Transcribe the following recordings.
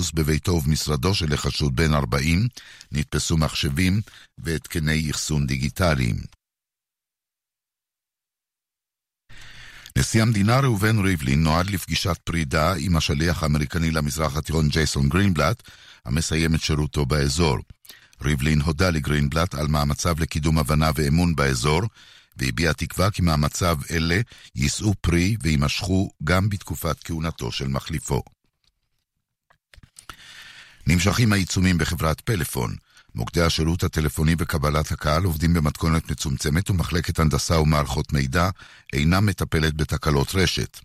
חיפוש בביתו ובמשרדו של החשוד בן 40, נתפסו מחשבים והתקני אחסון דיגיטליים. נשיא המדינה ראובן ריבלין נועד לפגישת פרידה עם השליח האמריקני למזרח התיכון ג'ייסון גרינבלט, המסיים את שירותו באזור. ריבלין הודה לגרינבלט על מאמציו לקידום הבנה ואמון באזור, והביע תקווה כי מאמציו אלה יישאו פרי ויימשכו גם בתקופת כהונתו של מחליפו. נמשכים העיצומים בחברת פלאפון. מוקדי השירות הטלפוני וקבלת הקהל עובדים במתכונת מצומצמת ומחלקת הנדסה ומערכות מידע אינה מטפלת בתקלות רשת.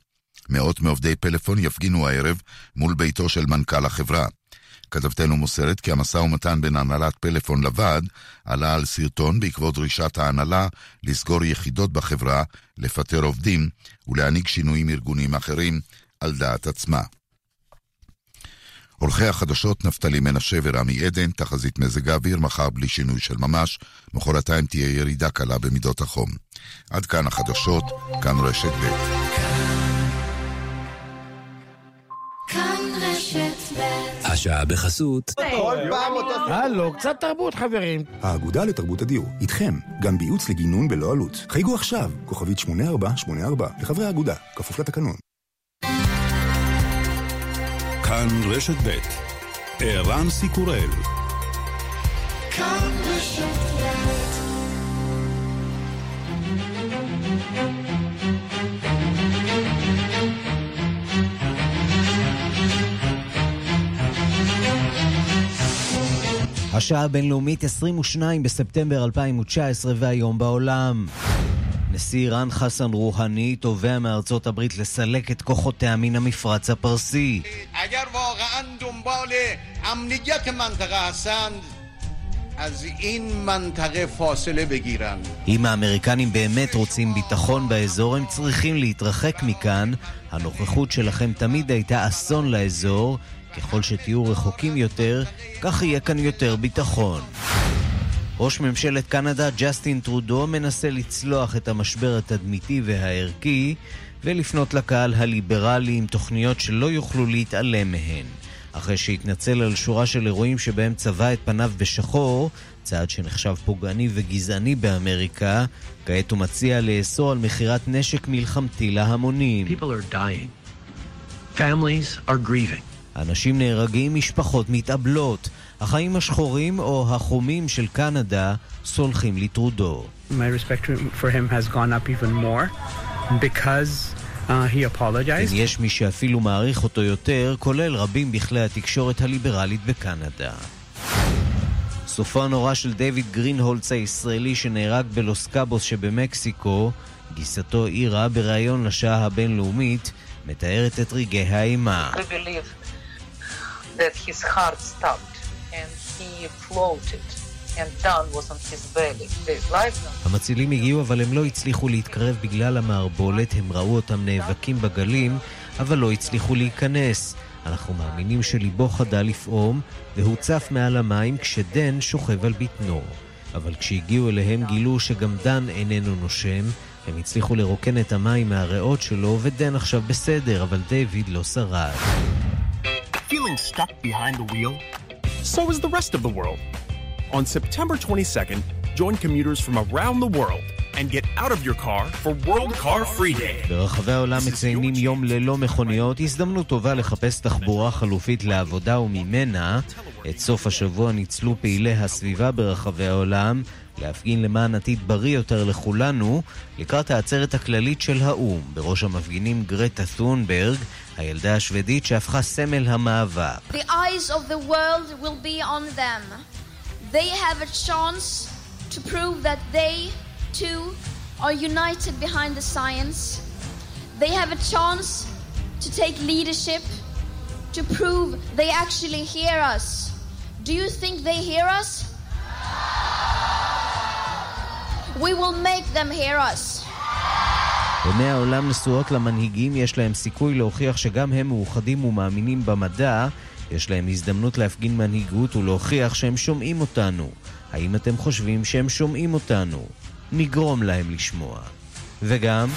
מאות מעובדי פלאפון יפגינו הערב מול ביתו של מנכ"ל החברה. כתבתנו מוסרת כי המשא ומתן בין הנהלת פלאפון לוועד עלה על סרטון בעקבות דרישת ההנהלה לסגור יחידות בחברה, לפטר עובדים ולהנהיג שינויים ארגוניים אחרים על דעת עצמה. עורכי החדשות נפתלי מנשה ורמי עדן, תחזית מזג האוויר, מחר בלי שינוי של ממש, מחרתיים תהיה ירידה קלה במידות החום. עד כאן החדשות, כאן רשת ב'. השעה בחסות. כל פעם אותו... הלו, קצת תרבות, חברים. האגודה לתרבות הדיור, איתכם, גם בייעוץ לגינון בלא עלות. חייגו עכשיו, כוכבית 8484, לחברי האגודה, כפוף לתקנון. כאן רשת ב' ערן סיקורל השעה הבינלאומית 22 בספטמבר 2019 והיום בעולם. נשיא איראן חסן רוהני תובע מארצות הברית לסלק את כוחותיה מן המפרץ הפרסי. אם האמריקנים באמת רוצים ביטחון באזור, הם צריכים להתרחק מכאן. הנוכחות שלכם תמיד הייתה אסון לאזור. ככל שתהיו רחוקים יותר, כך יהיה כאן יותר ביטחון. ראש ממשלת קנדה ג'סטין טרודו מנסה לצלוח את המשבר התדמיתי והערכי ולפנות לקהל הליברלי עם תוכניות שלא יוכלו להתעלם מהן. אחרי שהתנצל על שורה של אירועים שבהם צבע את פניו בשחור, צעד שנחשב פוגעני וגזעני באמריקה, כעת הוא מציע לאסור על מכירת נשק מלחמתי להמונים. אנשים נהרגים, משפחות מתאבלות. החיים השחורים או החומים של קנדה סולחים לטרודו. My respect for him has gone up even more because uh, he apologized. כן, יש מי שאפילו מעריך אותו יותר, כולל רבים בכלי התקשורת הליברלית בקנדה. סופו הנורא של דיוויד גרינהולץ הישראלי שנהרג בלוס קאבוס שבמקסיקו, גיסתו אירה בריאיון לשעה הבינלאומית, מתארת את רגעי האימה. that his heart stopped he floated and down was on his belly. The life... המצילים הגיעו אבל הם לא הצליחו להתקרב בגלל המערבולת, הם ראו אותם נאבקים בגלים, אבל לא הצליחו להיכנס. אנחנו מאמינים שליבו חדל לפעום, והוא צף מעל המים כשדן שוכב על בטנו. אבל כשהגיעו אליהם גילו שגם דן איננו נושם, הם הצליחו לרוקן את המים מהריאות שלו, ודן עכשיו בסדר, אבל דיוויד לא שרד. Feeling stuck behind the wheel? So is the rest of the world. On September 22nd, join commuters from around the world and get out of your car for World Car Free Day. ברחבי העולם מציינים יום ללא מכוניות, הזדמנות טובה לחפש תחבורה חלופית לעבודה וממנה. את סוף השבוע ניצלו פעילי הסביבה ברחבי העולם להפגין למען עתיד בריא יותר לכולנו, לקראת העצרת הכללית של האו"ם, בראש המפגינים גרטה תונברג, הילדה השוודית שהפכה סמל המאבק. Do you think they hear us? We will make them hear us. עיני העולם נשואות למנהיגים, יש להם סיכוי להוכיח שגם הם מאוחדים ומאמינים במדע. יש להם הזדמנות להפגין מנהיגות ולהוכיח שהם שומעים אותנו. האם אתם חושבים שהם שומעים אותנו? נגרום להם לשמוע. וגם...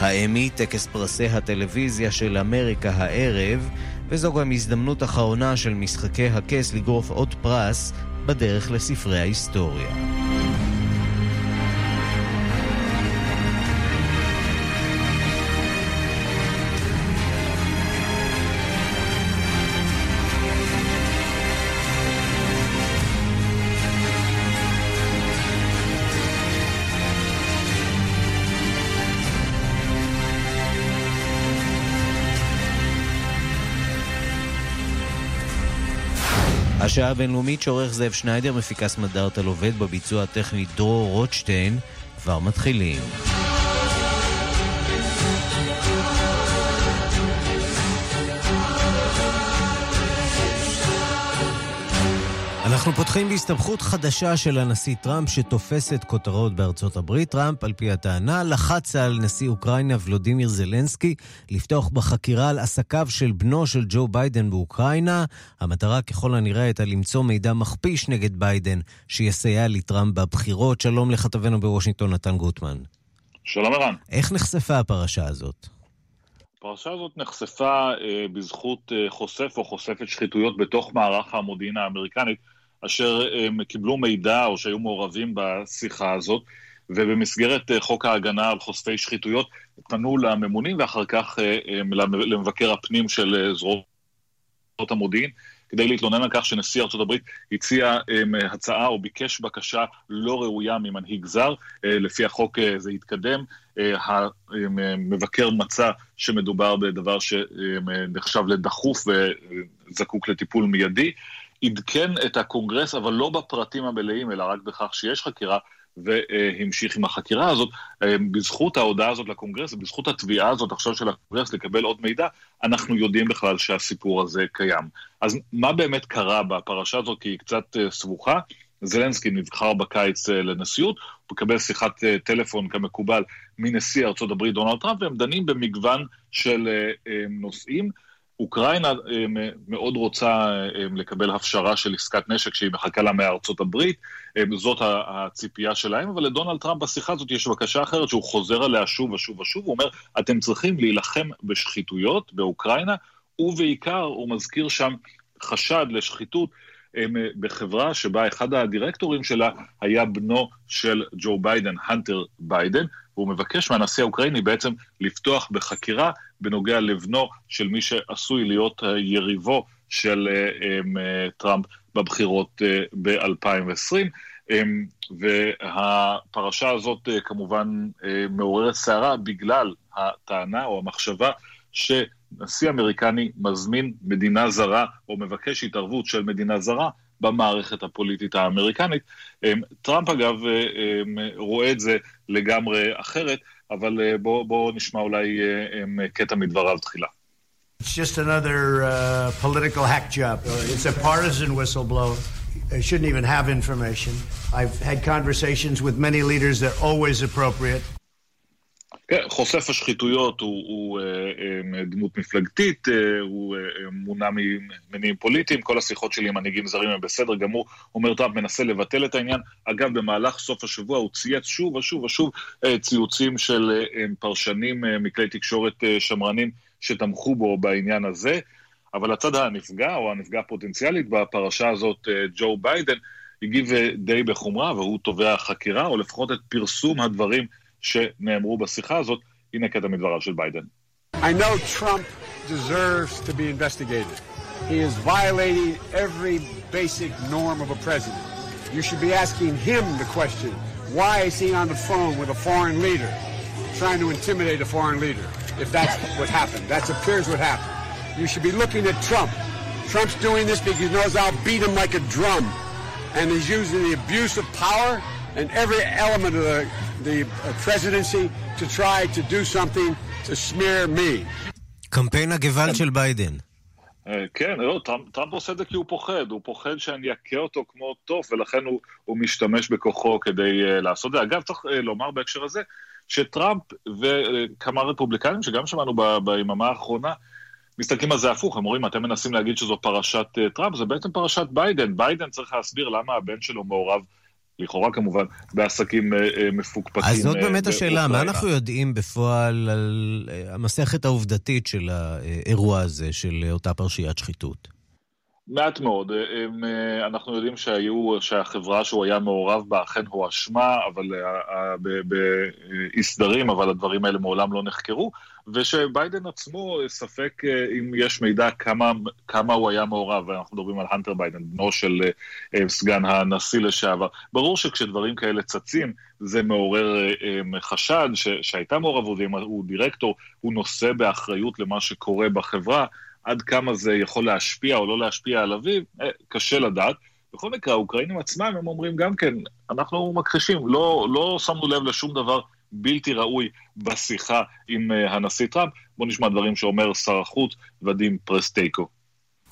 האמי, טקס פרסי הטלוויזיה של אמריקה הערב, וזו גם הזדמנות אחרונה של משחקי הכס לגרוף עוד פרס בדרך לספרי ההיסטוריה. השעה הבינלאומית שעורך זאב שניידר, מפיקה סמדר טל עובד בביצוע הטכני דרור רוטשטיין, כבר מתחילים. אנחנו פותחים בהסתבכות חדשה של הנשיא טראמפ שתופסת כותרות בארצות הברית. טראמפ, על פי הטענה, לחץ על נשיא אוקראינה ולודימיר זלנסקי לפתוח בחקירה על עסקיו של בנו של ג'ו ביידן באוקראינה. המטרה ככל הנראה הייתה למצוא מידע מכפיש נגד ביידן שיסייע לטראמפ בבחירות. שלום לכתבנו בוושינגטון, נתן גוטמן. שלום ערן. איך נחשפה הפרשה הזאת? הפרשה הזאת נחשפה אה, בזכות אה, חושף או חושפת שחיתויות בתוך מערך המודיעין האמריקנית. אשר הם קיבלו מידע או שהיו מעורבים בשיחה הזאת, ובמסגרת אה, חוק ההגנה על חושפי שחיתויות פנו לממונים ואחר כך אה, למבקר הפנים של אה, זרועות המודיעין. כדי להתלונן על כך שנשיא ארצות הברית הציע הצעה או ביקש בקשה לא ראויה ממנהיג זר. לפי החוק זה התקדם. המבקר מצא שמדובר בדבר שנחשב לדחוף וזקוק לטיפול מיידי. עדכן את הקונגרס, אבל לא בפרטים המלאים, אלא רק בכך שיש חקירה, והמשיך עם החקירה הזאת. בזכות ההודעה הזאת לקונגרס, ובזכות התביעה הזאת עכשיו של הקונגרס לקבל עוד מידע, אנחנו יודעים בכלל שהסיפור הזה קיים. אז מה באמת קרה בפרשה הזאת, כי היא קצת אה, סבוכה? זלנסקי נבחר בקיץ אה, לנשיאות, הוא מקבל שיחת אה, טלפון כמקובל מנשיא הברית דונלד טראמפ, והם דנים במגוון של נושאים. אוקראינה אה, מאוד רוצה אה, לקבל הפשרה של עסקת נשק שהיא מחכה לה מארצות הברית, אה, זאת הציפייה שלהם, אבל לדונלד טראמפ בשיחה הזאת יש בקשה אחרת שהוא חוזר עליה שוב ושוב ושוב, הוא אומר, אתם צריכים להילחם בשחיתויות באוקראינה, ובעיקר הוא מזכיר שם חשד לשחיתות בחברה שבה אחד הדירקטורים שלה היה בנו של ג'ו ביידן, הנטר ביידן, והוא מבקש מהנשיא האוקראיני בעצם לפתוח בחקירה בנוגע לבנו של מי שעשוי להיות יריבו של אה, אה, טראמפ בבחירות אה, ב-2020. והפרשה הזאת כמובן מעוררת סערה בגלל הטענה או המחשבה שנשיא אמריקני מזמין מדינה זרה או מבקש התערבות של מדינה זרה במערכת הפוליטית האמריקנית. טראמפ אגב רואה את זה לגמרי אחרת, אבל בואו בוא נשמע אולי קטע מדבריו תחילה. It's just another uh, political hack job. It's a partisan whistleblower. They shouldn't even have information. I've had conversations with many leaders that are always appropriate. כן, חושף השחיתויות הוא, הוא אה, אה, דמות מפלגתית, אה, הוא מונע ממניעים פוליטיים, כל השיחות שלי עם מנהיגים זרים הם בסדר גמור, אומר טראמפ מנסה לבטל את העניין. אגב, במהלך סוף השבוע הוא צייץ שוב ושוב ושוב ציוצים של פרשנים מכלי תקשורת שמרנים שתמכו בו בעניין הזה, אבל הצד הנפגע, או הנפגע הפוטנציאלית בפרשה הזאת, ג'ו ביידן, הגיב די בחומרה, והוא תובע חקירה, או לפחות את פרסום הדברים שנאמרו בשיחה הזאת. הנה קטע מדבריו של ביידן. I know Trump deserves to be investigated. He is violating every basic norm of a president. You should be asking him the question, why is he on the phone with a foreign leader, trying to intimidate a foreign leader, if that's what happened. That appears what happened. You should be looking at Trump. Trump's doing this because he knows I'll beat him like a drum. And he's using the abuse of power and every element of the the presidency to try to do something to smear me. קמפיין הגוואלד של ביידן. כן, לא, טראמפ, טראמפ עושה את זה כי הוא פוחד, הוא פוחד שאני אכה אותו כמו תוף, ולכן הוא, הוא משתמש בכוחו כדי אה, לעשות את זה. אגב, צריך אה, לומר בהקשר הזה, שטראמפ וכמה רפובליקנים, שגם שמענו ביממה האחרונה, מסתכלים על זה הפוך, הם אומרים, אתם מנסים להגיד שזו פרשת אה, טראמפ, זה בעצם פרשת ביידן. ביידן צריך להסביר למה הבן שלו מעורב לכאורה כמובן, בעסקים אה, אה, מפוקפקים. אז זאת אה, באמת השאלה, מה. אנחנו יודעים בפועל על המסכת העובדתית של האירוע הזה, של אותה פרשיית שחיתות? מעט מאוד. הם, אנחנו יודעים שהיו, שהחברה שהוא היה מעורב בה אכן הואשמה, אבל באי סדרים, אבל הדברים האלה מעולם לא נחקרו, ושביידן עצמו, אה, ספק אה, אם יש מידע כמה, כמה הוא היה מעורב, ואנחנו מדברים על הנטר ביידן, בנו של אה, סגן הנשיא לשעבר. ברור שכשדברים כאלה צצים, זה מעורר חשד ש, שהייתה מעורבות, ואם הוא דירקטור, הוא נושא באחריות למה שקורה בחברה. עד כמה זה יכול להשפיע או לא להשפיע על אביו, קשה לדעת. בכל מקרה, האוקראינים עצמם, הם אומרים גם כן, אנחנו מכחישים, לא, לא שמנו לב לשום דבר בלתי ראוי בשיחה עם uh, הנשיא טראמפ. בואו נשמע דברים שאומר שר החוץ ודים פרסטייקו.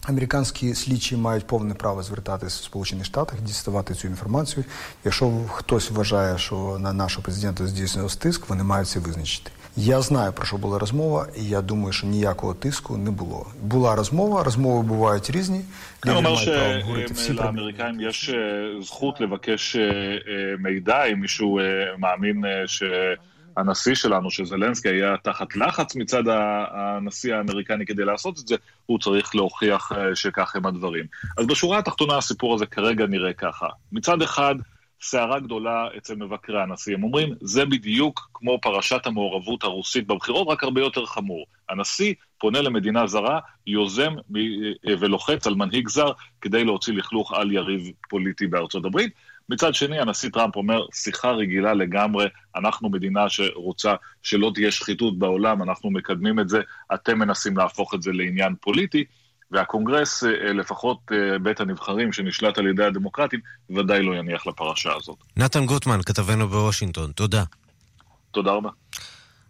Американські слідчі мають повне право звертатися в Сполучених Штатах, діставати цю інформацію. Якщо хтось вважає, що на нашого президента здійснювався тиск, вони мають це визначити. Я знаю про що була розмова, і я думаю, що ніякого тиску не було. Була розмова, розмови бувають різні. אני Лідери אומר мають право говорити всі про שלאמריקאים יש אה, זכות לבקש אה, אה, מידע אם מישהו אה, מאמין אה, שהנשיא שלנו, שזלנסקי היה תחת לחץ מצד ה- הנשיא האמריקני כדי לעשות את זה, הוא צריך להוכיח אה, שכך הם הדברים. אז בשורה התחתונה הסיפור הזה כרגע נראה ככה. מצד אחד, סערה גדולה אצל מבקרי הנשיא. הם אומרים, זה בדיוק כמו פרשת המעורבות הרוסית בבחירות, רק הרבה יותר חמור. הנשיא פונה למדינה זרה, יוזם מ- ולוחץ על מנהיג זר כדי להוציא לכלוך על יריב פוליטי בארצות הברית. מצד שני, הנשיא טראמפ אומר, שיחה רגילה לגמרי, אנחנו מדינה שרוצה שלא תהיה שחיתות בעולם, אנחנו מקדמים את זה, אתם מנסים להפוך את זה לעניין פוליטי. והקונגרס, אה, לפחות אה, בית הנבחרים שנשלט על ידי הדמוקרטים, ודאי לא יניח לפרשה הזאת. נתן גוטמן, כתבנו בוושינגטון, תודה. תודה רבה.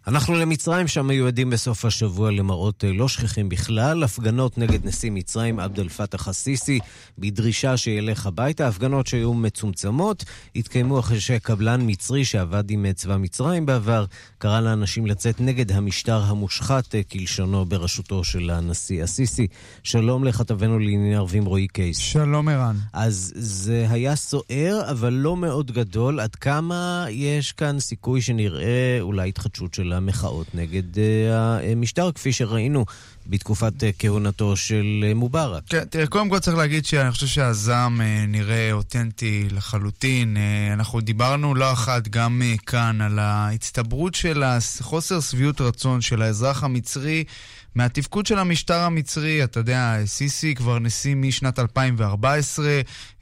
אנחנו למצרים, שם היו עדים בסוף השבוע למראות אה, לא שכיחים בכלל, הפגנות נגד נשיא מצרים עבד אל פתח א-סיסי בדרישה שילך הביתה, הפגנות שהיו מצומצמות, התקיימו אחרי שקבלן מצרי שעבד עם אה, צבא מצרים בעבר, קרא לאנשים לצאת נגד המשטר המושחת אה, כלשונו בראשותו של הנשיא א-סיסי. שלום לכתבנו לענייני ערבים רועי קייס. שלום ערן. אז זה היה סוער, אבל לא מאוד גדול. עד כמה יש כאן סיכוי שנראה אולי התחדשות של המחאות נגד אה, המשטר, כפי שראינו בתקופת אה, כהונתו של אה, מובארק? כן, תראה, קודם כל צריך להגיד שאני חושב שהזעם אה, נראה אותנטי לחלוטין. אנחנו דיברנו לא אחת גם כאן על ההצטברות של חוסר שביעות רצון של האזרח המצרי מהתפקוד של המשטר המצרי. אתה יודע, סיסי כבר נשיא משנת 2014,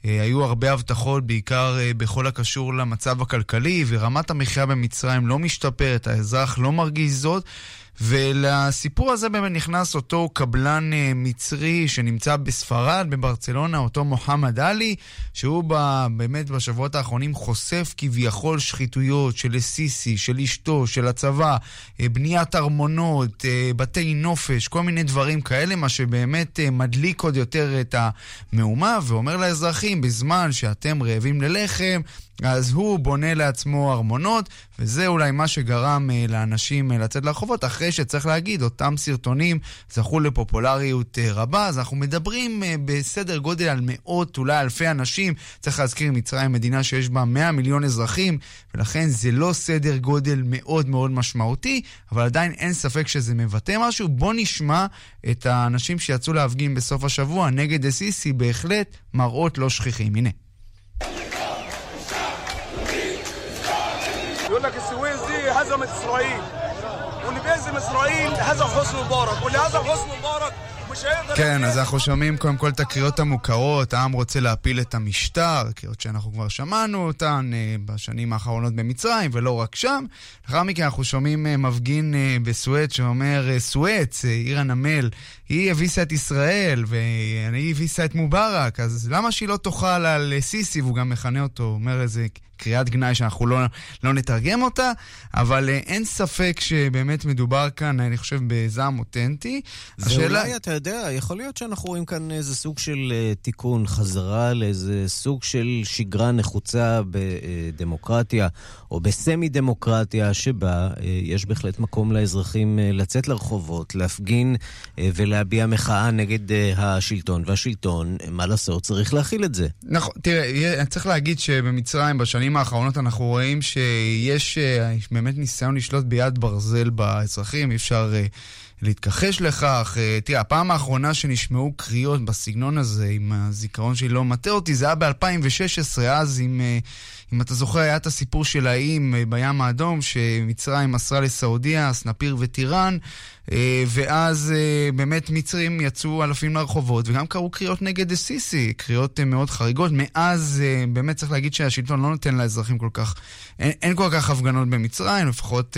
אה, היו הרבה הבטחות, בעיקר אה, בכל הקשור למצב הכלכלי, ורמת המחיה במצרים לא משתפרת, האזרח לא מרגיש זאת. ולסיפור הזה באמת נכנס אותו קבלן אה, מצרי שנמצא בספרד, בברצלונה, אותו מוחמד עלי, שהוא ב, באמת בשבועות האחרונים חושף כביכול שחיתויות של סיסי, של אשתו, של הצבא, אה, בניית ארמונות, אה, בתי נופש, כל מיני דברים כאלה, מה שבאמת מדליק עוד יותר את המהומה, ואומר לאזרחים, בזמן שאתם רעבים ללחם, אז הוא בונה לעצמו ארמונות, וזה אולי מה שגרם אה, לאנשים אה, לצאת לרחובות, אחרי שצריך להגיד, אותם סרטונים זכו לפופולריות אה, רבה, אז אנחנו מדברים אה, בסדר גודל על מאות, אולי אלפי אנשים. צריך להזכיר, מצרים מדינה שיש בה 100 מיליון אזרחים, ולכן זה לא סדר גודל מאוד מאוד משמעותי, אבל עדיין אין ספק שזה מבטא משהו. בואו נשמע את האנשים שיצאו להפגין בסוף השבוע נגד א-סיסי, בהחלט מראות לא שכיחים. הנה. لك السويس دي هزمت إسرائيل. واللي بيهزم إسرائيل هزم حسني مبارك. واللي هزم حسني مبارك כן, אז אנחנו שומעים קודם כל את הקריאות המוכרות, העם רוצה להפיל את המשטר, קריאות שאנחנו כבר שמענו אותן אה, בשנים האחרונות במצרים, ולא רק שם. לאחר מכן אנחנו שומעים אה, מפגין אה, בסואץ שאומר, סואץ, עיר הנמל, היא הביסה את ישראל, והיא הביסה את מובארק, אז למה שהיא לא תאכל על סיסי, והוא גם מכנה אותו, אומר איזה קריאת גנאי שאנחנו לא, לא נתרגם אותה, אבל אין ספק שבאמת מדובר כאן, אני חושב, בזעם אותנטי. זה אולי, אתה יודע, יכול להיות שאנחנו רואים כאן איזה סוג של אה, תיקון, חזרה לאיזה סוג של שגרה נחוצה בדמוקרטיה, או בסמי-דמוקרטיה, שבה אה, יש בהחלט מקום לאזרחים אה, לצאת לרחובות, להפגין ולהביע מחאה נגד השלטון. והשלטון, מה לעשות, צריך להכיל את זה. נכון, תראה, צריך להגיד שבמצרים בשנים האחרונות אנחנו רואים שיש באמת ניסיון לשלוט ביד ברזל באזרחים, אי אפשר להתכחש לכך. אה, תראה, הפעם האחרונה שנשמעו קריאות בסגנון הזה, אם הזיכרון שלי לא מטעה אותי, זה היה ב-2016, אז אם, אה, אם אתה זוכר, היה את הסיפור של האיים אה, בים האדום, שמצרים מסרה לסעודיה, סנפיר וטיראן. אה, ואז אה, באמת מצרים יצאו אלפים לרחובות, וגם קראו קריאות נגד א-סיסי, קריאות מאוד חריגות. מאז באמת צריך להגיד שהשלטון לא נותן לאזרחים כל כך, אין, אין כל כך הפגנות במצרים, לפחות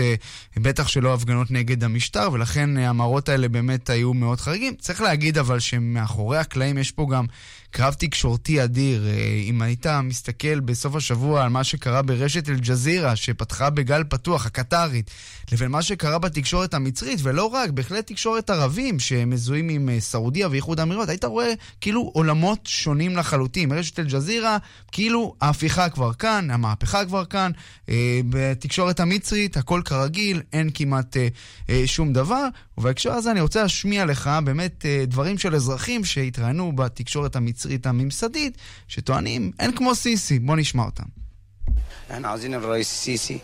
בטח שלא הפגנות נגד המשטר, ולכן המראות האלה באמת היו מאוד חריגים. צריך להגיד אבל שמאחורי הקלעים יש פה גם קרב תקשורתי אדיר. אה, אם היית מסתכל בסוף השבוע על מה שקרה ברשת אל-ג'זירה, שפתחה בגל פתוח, הקטרית, לבין מה שקרה בתקשורת המצרית, ולא רק, בהחלט תקשורת ערבים שמזוהים עם אה, סעודיה ואיחוד האמירויות, היית רואה כאילו עולמות שונים לחלוטין. רשת אל-ג'זירה, כאילו ההפיכה כבר כאן, המהפכה כבר כאן, אה, בתקשורת המצרית הכל כרגיל, אין כמעט אה, אה, שום דבר. ובהקשר הזה אני רוצה להשמיע לך באמת אה, דברים של אזרחים שהתראיינו בתקשורת המצרית הממסדית, שטוענים, אין כמו סיסי, בוא נשמע אותם. אנחנו רוצים את סיסי.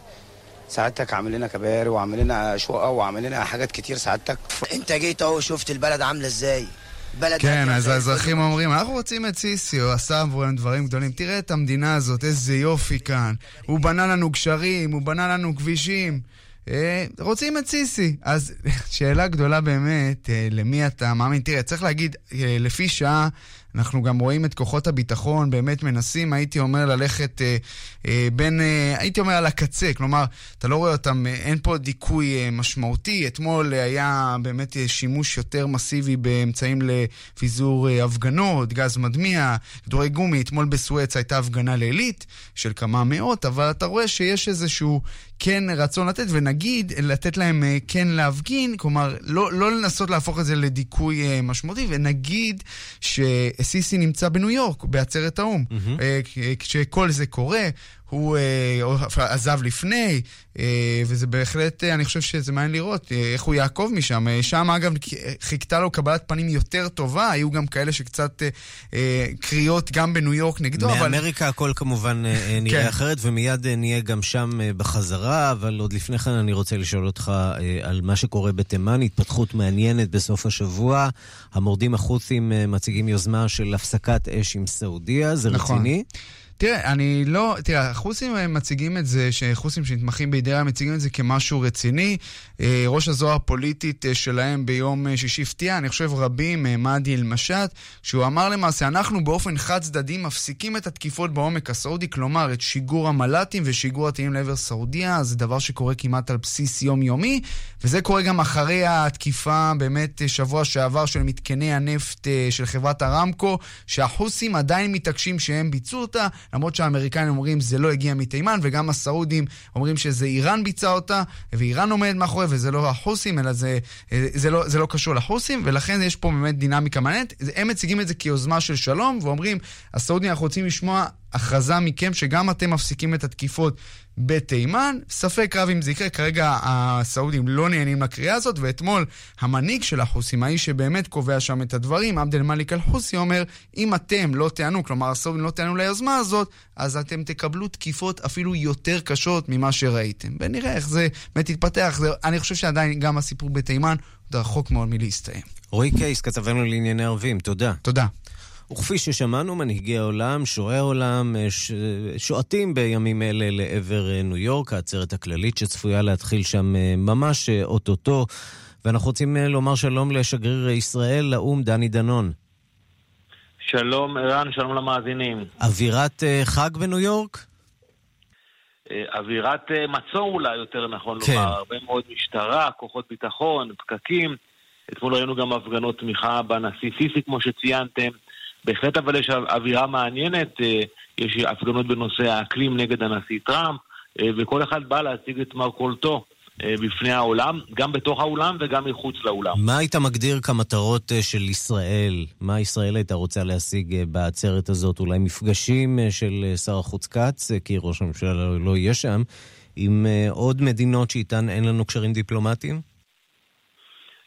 سعادتك عامل لنا كباري وعامل لنا شقق وعامل لنا حاجات كتير سعادتك انت جيت اهو شفت البلد عامله ازاي بلد כן, هادية אז زي האזרחים אומרים, אנחנו רוצים את סיסי, הוא עשה עבורנו דברים גדולים. תראה את המדינה הזאת, איזה יופי כאן. הוא בנה לנו גשרים, הוא בנה לנו כבישים. אה, רוצים את סיסי. אז שאלה גדולה באמת, אה, למי אתה מאמין? תראה, צריך להגיד, אה, לפי שעה, אנחנו גם רואים את כוחות הביטחון באמת מנסים, הייתי אומר, ללכת אה, אה, בין, אה, הייתי אומר, על הקצה. כלומר, אתה לא רואה אותם, אה, אין פה דיכוי אה, משמעותי. אתמול היה באמת אה, שימוש יותר מסיבי באמצעים לפיזור אה, הפגנות, גז מדמיע, כדורי גומי. אתמול בסואץ הייתה הפגנה לילית של כמה מאות, אבל אתה רואה שיש איזשהו כן רצון לתת, ונגיד, לתת להם אה, כן להפגין, כלומר, לא, לא לנסות להפוך את זה לדיכוי אה, משמעותי, ונגיד שסיסי נמצא בניו יורק, בעצרת האו"ם. כ- כשכל זה קורה, הוא אה, עזב לפני, אה, וזה בהחלט, אה, אני חושב שזה מעניין לראות איך הוא יעקוב משם. שם, אגב, חיכתה לו קבלת פנים יותר טובה, היו גם כאלה שקצת קריאות גם בניו יורק נגדו, אבל... מאמריקה הכל כמובן אה, נראה כן. אחרת, ומיד נהיה גם שם בחזרה, אבל עוד לפני כן אני רוצה לשאול אותך על מה שקורה בתימן, התפתחות מעניינת בסוף השבוע. המורדים החות'ים מציגים יוזמה של הפסקת אש עם סעודיה, זה נכון. רציני? תראה, אני לא... תראה, החוסים מציגים את זה, שחוסים שנתמכים איראן מציגים את זה כמשהו רציני. אה, ראש הזרוע הפוליטית אה, שלהם ביום אה, שישי הפתיע, אני חושב רבים, מהדי אל-משאת, שהוא אמר למעשה, אנחנו באופן חד צדדי מפסיקים את התקיפות בעומק הסעודי, כלומר את שיגור המל"טים ושיגור הטילים לעבר סעודיה, זה דבר שקורה כמעט על בסיס יומיומי, וזה קורה גם אחרי התקיפה באמת שבוע שעבר של מתקני הנפט של חברת הרמקו, שהחוסים עדיין מתעקשים שהם ביצעו אותה, למרות שהאמריקאים אומרים זה לא הגיע מתימן, וגם הסעודים אומרים שזה איראן ביצעה אותה, ואיראן עומדת מאחורי, וזה לא החוסים, אלא זה, אה, זה, לא, זה לא קשור לחוסים, ולכן יש פה באמת דינמיקה מעניינת. הם מציגים את זה כיוזמה של שלום, ואומרים, הסעודים, אנחנו רוצים לשמוע הכרזה מכם שגם אתם מפסיקים את התקיפות בתימן. ספק רב אם זה יקרה, כרגע הסעודים לא נהנים לקריאה הזאת, ואתמול המנהיג של החוסים, האיש שבאמת קובע שם את הדברים, עבד אל מאליק אל-חוסי, אומר, אם אתם לא תענו, כלומר הסעודים לא תענו ליוזמה הזאת, אז אתם תקבלו תקיפות אפילו יותר קשות ממה שראיתם. ונראה איך זה באמת יתפתח. זה, אני חושב שעדיין גם הסיפור בתימן עוד רחוק מאוד מלהסתיים. רועי קייס, כתבנו לענייני ערבים, תודה. תודה. וכפי ששמענו, מנהיגי העולם, שועי העולם, אה, ש... שועטים בימים אלה לעבר אה, ניו יורק, העצרת הכללית שצפויה להתחיל שם אה, ממש אוטוטו. ואנחנו רוצים לומר שלום לשגריר ישראל לאו"ם, דני דנון. שלום ערן, שלום למאזינים. אווירת חג בניו יורק? אווירת מצור אולי, יותר נכון כן. לומר. הרבה מאוד משטרה, כוחות ביטחון, פקקים. אתמול ראינו גם הפגנות תמיכה בנשיא סיסי, כמו שציינתם. בהחלט אבל יש אווירה מעניינת, אה, יש הפגנות בנושא האקלים נגד הנשיא טראמפ, אה, וכל אחד בא להציג את מרכולתו. אה, בפני העולם, גם בתוך האולם וגם מחוץ לאולם. מה היית מגדיר כמטרות של ישראל? מה ישראל הייתה רוצה להשיג בעצרת הזאת? אולי מפגשים של שר החוץ כץ, כי ראש הממשלה לא, לא יהיה שם, עם עוד מדינות שאיתן אין לנו קשרים דיפלומטיים?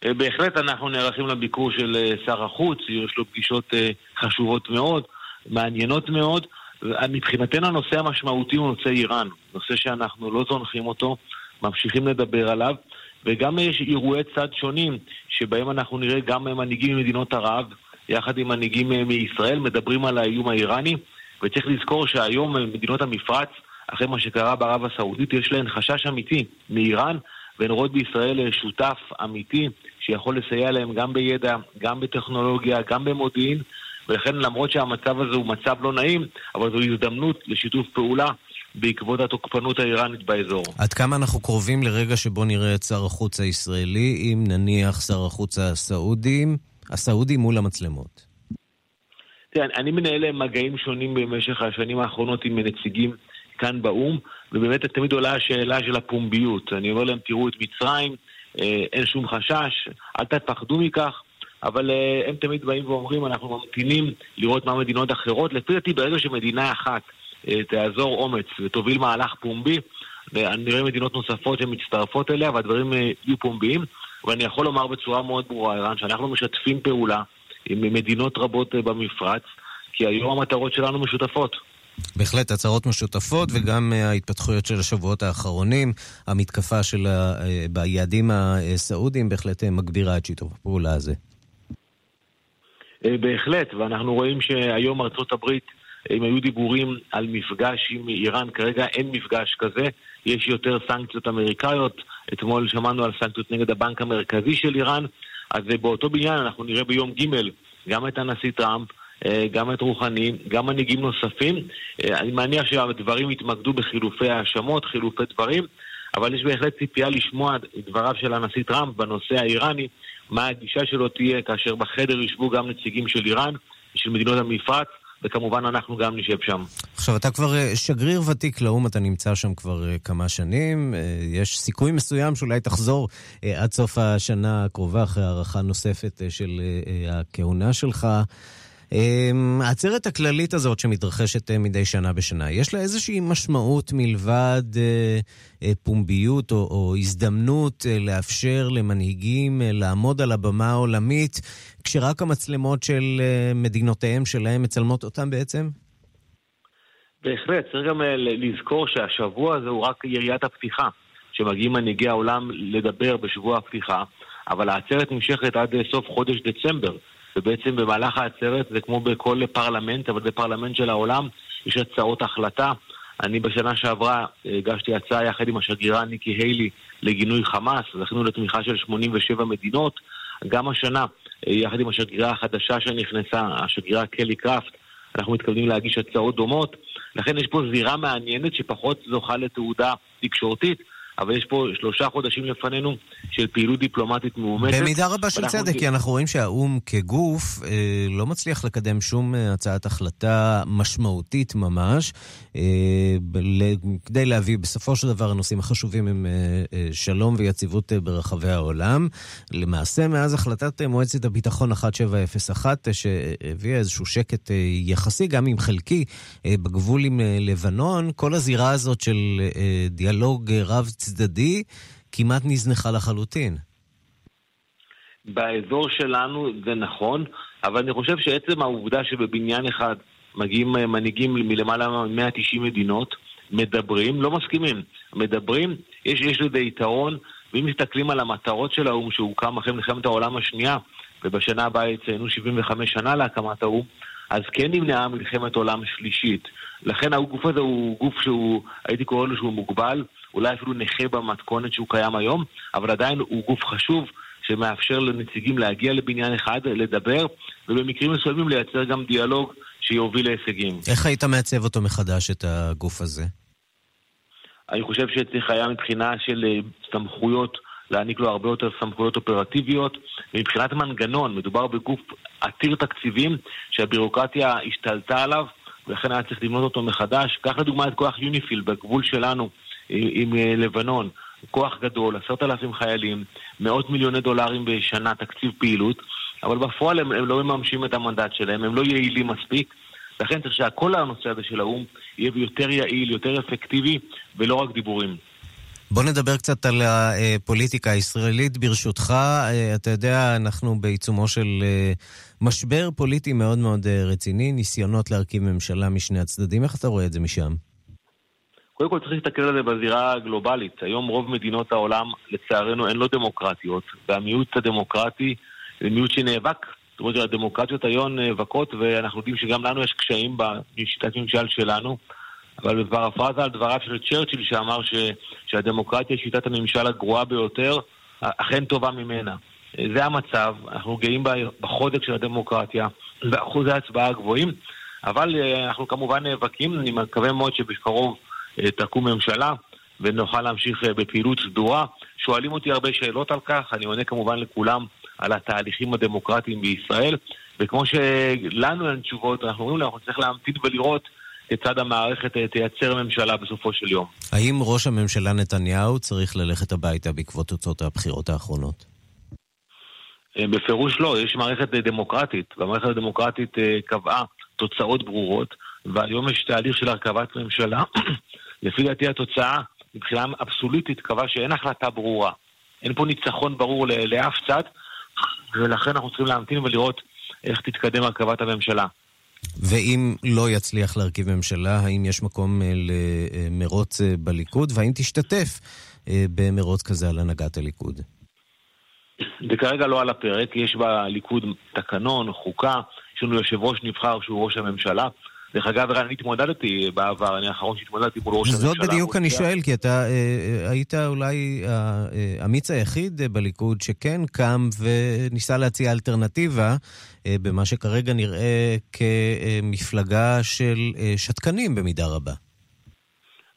אה, בהחלט אנחנו נערכים לביקור של אה, שר החוץ, יש לו פגישות אה, חשובות מאוד, מעניינות מאוד. מבחינתנו הנושא המשמעותי הוא נושא איראן, נושא שאנחנו לא זונחים אותו, ממשיכים לדבר עליו, וגם יש אירועי צד שונים, שבהם אנחנו נראה גם מנהיגים ממדינות ערב, יחד עם מנהיגים מישראל, מדברים על האיום האיראני, וצריך לזכור שהיום מדינות המפרץ, אחרי מה שקרה בערב הסעודית, יש להן חשש אמיתי מאיראן, והן רואות בישראל שותף אמיתי שיכול לסייע להם גם בידע, גם בטכנולוגיה, גם במודיעין, ולכן למרות שהמצב הזה הוא מצב לא נעים, אבל זו הזדמנות לשיתוף פעולה בעקבות התוקפנות האיראנית באזור. עד כמה אנחנו קרובים לרגע שבו נראה את שר החוץ הישראלי, אם נניח שר החוץ הסעודים, הסעודי מול המצלמות? תראה, אני מנהל מגעים שונים במשך השנים האחרונות עם נציגים כאן באו"ם, ובאמת תמיד עולה השאלה של הפומביות. אני אומר להם, תראו את מצרים, אין שום חשש, אל תפחדו מכך. אבל uh, הם תמיד באים ואומרים, אנחנו ממתינים לראות מה מדינות אחרות. לפי דעתי, ברגע שמדינה אחת uh, תאזור אומץ ותוביל מהלך פומבי, אני רואה מדינות נוספות שמצטרפות אליה והדברים יהיו פומביים. ואני יכול לומר בצורה מאוד ברורה, ערן, שאנחנו משתפים פעולה עם מדינות רבות במפרץ, כי היום המטרות שלנו משותפות. בהחלט הצהרות משותפות וגם ההתפתחויות של השבועות האחרונים, המתקפה של ה... ביעדים הסעודיים בהחלט מגבירה את שיתוף הפעולה הזה. בהחלט, ואנחנו רואים שהיום ארצות הברית, אם היו דיבורים על מפגש עם איראן, כרגע אין מפגש כזה, יש יותר סנקציות אמריקאיות, אתמול שמענו על סנקציות נגד הבנק המרכזי של איראן, אז באותו בניין אנחנו נראה ביום ג' גם את הנשיא טראמפ, גם את רוחני, גם מנהיגים נוספים. אני מניח שהדברים יתמקדו בחילופי האשמות, חילופי דברים, אבל יש בהחלט ציפייה לשמוע את דבריו של הנשיא טראמפ בנושא האיראני, מה הגישה שלו תהיה כאשר בחדר ישבו גם נציגים של איראן, של מדינות המפרץ, וכמובן אנחנו גם נשב שם. עכשיו, אתה כבר שגריר ותיק לאו"ם, אתה נמצא שם כבר כמה שנים. יש סיכוי מסוים שאולי תחזור עד סוף השנה הקרובה, אחרי הארכה נוספת של הכהונה שלך. העצרת הכללית הזאת שמתרחשת מדי שנה בשנה, יש לה איזושהי משמעות מלבד פומביות או, או הזדמנות לאפשר למנהיגים לעמוד על הבמה העולמית, כשרק המצלמות של מדינותיהם שלהם מצלמות אותם בעצם? בהחלט, צריך גם לזכור שהשבוע הזה הוא רק יריית הפתיחה, שמגיעים מנהיגי העולם לדבר בשבוע הפתיחה, אבל העצרת נמשכת עד סוף חודש דצמבר. ובעצם במהלך העצרת זה כמו בכל פרלמנט, אבל בפרלמנט של העולם יש הצעות החלטה. אני בשנה שעברה הגשתי הצעה יחד עם השגרירה ניקי היילי לגינוי חמאס, זכינו לתמיכה של 87 מדינות. גם השנה, יחד עם השגרירה החדשה שנכנסה, השגרירה קלי קראפט, אנחנו מתכוונים להגיש הצעות דומות. לכן יש פה זירה מעניינת שפחות זוכה לתעודה תקשורתית. אבל יש פה שלושה חודשים לפנינו של פעילות דיפלומטית מאומצת. במידה רבה של צדק, כי אנחנו רואים שהאו"ם כגוף אה, לא מצליח לקדם שום הצעת החלטה משמעותית ממש, אה, כדי להביא בסופו של דבר הנושאים החשובים הם אה, אה, שלום ויציבות אה, ברחבי העולם. למעשה, מאז החלטת אה, מועצת הביטחון 1701, אה, שהביאה איזשהו שקט אה, יחסי, גם אם חלקי, אה, בגבול עם אה, לבנון, כל הזירה הזאת של אה, דיאלוג אה, רב צדדי כמעט נזנחה לחלוטין. באזור שלנו זה נכון, אבל אני חושב שעצם העובדה שבבניין אחד מגיעים מנהיגים מלמעלה מ-190 מדינות, מדברים, לא מסכימים, מדברים, יש, יש לזה יתרון, ואם מסתכלים על המטרות של האו"ם שהוקם אחרי מלחמת העולם השנייה, ובשנה הבאה יציינו 75 שנה להקמת האו"ם, אז כן נמנעה מלחמת עולם שלישית. לכן הגוף הזה הוא גוף שהוא, הייתי קורא לו שהוא מוגבל, אולי אפילו נכה במתכונת שהוא קיים היום, אבל עדיין הוא גוף חשוב שמאפשר לנציגים להגיע לבניין אחד, לדבר, ובמקרים מסוימים לייצר גם דיאלוג שיוביל להישגים. איך היית מעצב אותו מחדש, את הגוף הזה? אני חושב שצריך היה מבחינה של סמכויות להעניק לו הרבה יותר סמכויות אופרטיביות. ומבחינת מנגנון, מדובר בגוף עתיר תקציבים שהבירוקרטיה השתלטה עליו, ולכן היה צריך לבנות אותו מחדש. קח לדוגמה את כוח יוניפיל בגבול שלנו עם, עם לבנון. כוח גדול, עשרת אלפים חיילים, מאות מיליוני דולרים בשנה תקציב פעילות, אבל בפועל הם, הם לא מממשים את המנדט שלהם, הם לא יעילים מספיק. לכן צריך שהכל הנושא הזה של האו"ם יהיה יותר יעיל, יותר אפקטיבי, ולא רק דיבורים. בוא נדבר קצת על הפוליטיקה הישראלית. ברשותך, אה, אתה יודע, אנחנו בעיצומו של אה, משבר פוליטי מאוד מאוד אה, רציני, ניסיונות להרכיב ממשלה משני הצדדים. איך אתה רואה את זה משם? קודם כל צריך להסתכל על זה בזירה הגלובלית. היום רוב מדינות העולם, לצערנו, הן לא דמוקרטיות, והמיעוט הדמוקרטי זה מיעוט שנאבק. זאת אומרת, הדמוקרטיות היום נאבקות, ואנחנו יודעים שגם לנו יש קשיים בשיטת ממשל שלנו. אבל בפרפרזה על דבריו של צ'רצ'יל שאמר ש, שהדמוקרטיה היא שיטת הממשל הגרועה ביותר, אכן טובה ממנה. זה המצב, אנחנו גאים בחודק של הדמוקרטיה, באחוזי ההצבעה הגבוהים, אבל אה, אנחנו כמובן נאבקים, אני מקווה מאוד שבקרוב תקום ממשלה ונוכל להמשיך אה, בפעילות סדורה. שואלים אותי הרבה שאלות על כך, אני עונה כמובן לכולם על התהליכים הדמוקרטיים בישראל, וכמו שלנו אין תשובות, אנחנו אומרים להם, אנחנו צריכים להמתין ולראות כיצד המערכת אה, תייצר ממשלה בסופו של יום. האם ראש הממשלה נתניהו צריך ללכת הביתה בעקבות תוצאות הבחירות האחרונות? אה, בפירוש לא, יש מערכת אה, דמוקרטית, והמערכת הדמוקרטית קבעה תוצאות ברורות, והיום יש תהליך של הרכבת ממשלה. לפי דעתי התוצאה, מבחינה אבסולוטית, קבעה שאין החלטה ברורה. אין פה ניצחון ברור לאף צד, ולכן אנחנו צריכים להמתין ולראות איך תתקדם הרכבת הממשלה. ואם לא יצליח להרכיב ממשלה, האם יש מקום אה, למרוץ אה, בליכוד? והאם תשתתף אה, במרוץ כזה על הנהגת הליכוד? זה כרגע לא על הפרק, יש בליכוד תקנון, חוקה, יש לנו יושב ראש נבחר שהוא ראש הממשלה. דרך אגב, אני התמודדתי בעבר, אני האחרון שהתמודדתי מול ראש הממשלה. זאת בדיוק אני שואל, כי אתה אה, אה, היית אולי האמיץ היחיד בליכוד שכן קם וניסה להציע אלטרנטיבה אה, במה שכרגע נראה כמפלגה של אה, שתקנים במידה רבה.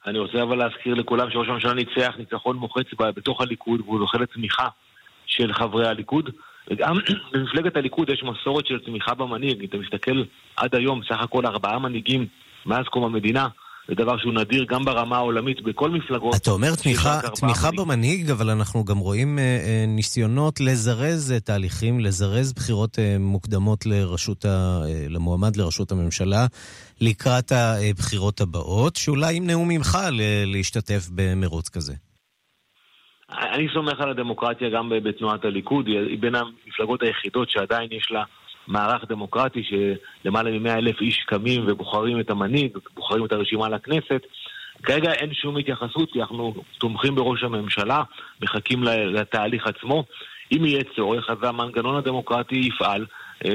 אני רוצה אבל להזכיר לכולם שראש הממשלה ניצח ניצחון מוחץ בתוך הליכוד והוא זוכה לתמיכה של חברי הליכוד. וגם במפלגת הליכוד יש מסורת של תמיכה במנהיג. אתה מסתכל עד היום, סך הכל ארבעה מנהיגים מאז קום המדינה, זה דבר שהוא נדיר גם ברמה העולמית, בכל מפלגות. אתה אומר תמיכה, תמיכה במנהיג, אבל אנחנו גם רואים אה, אה, ניסיונות לזרז אה, תהליכים, לזרז בחירות אה, מוקדמות לרשות ה, אה, למועמד לראשות הממשלה לקראת הבחירות הבאות, שאולי ימנעו ממך להשתתף במרוץ כזה. אני סומך על הדמוקרטיה גם בתנועת הליכוד, היא בין המפלגות היחידות שעדיין יש לה מערך דמוקרטי שלמעלה מ-100 אלף איש קמים ובוחרים את המנהיג, בוחרים את הרשימה לכנסת. כרגע אין שום התייחסות, כי אנחנו תומכים בראש הממשלה, מחכים לתהליך עצמו. אם יהיה צורך, אז המנגנון הדמוקרטי יפעל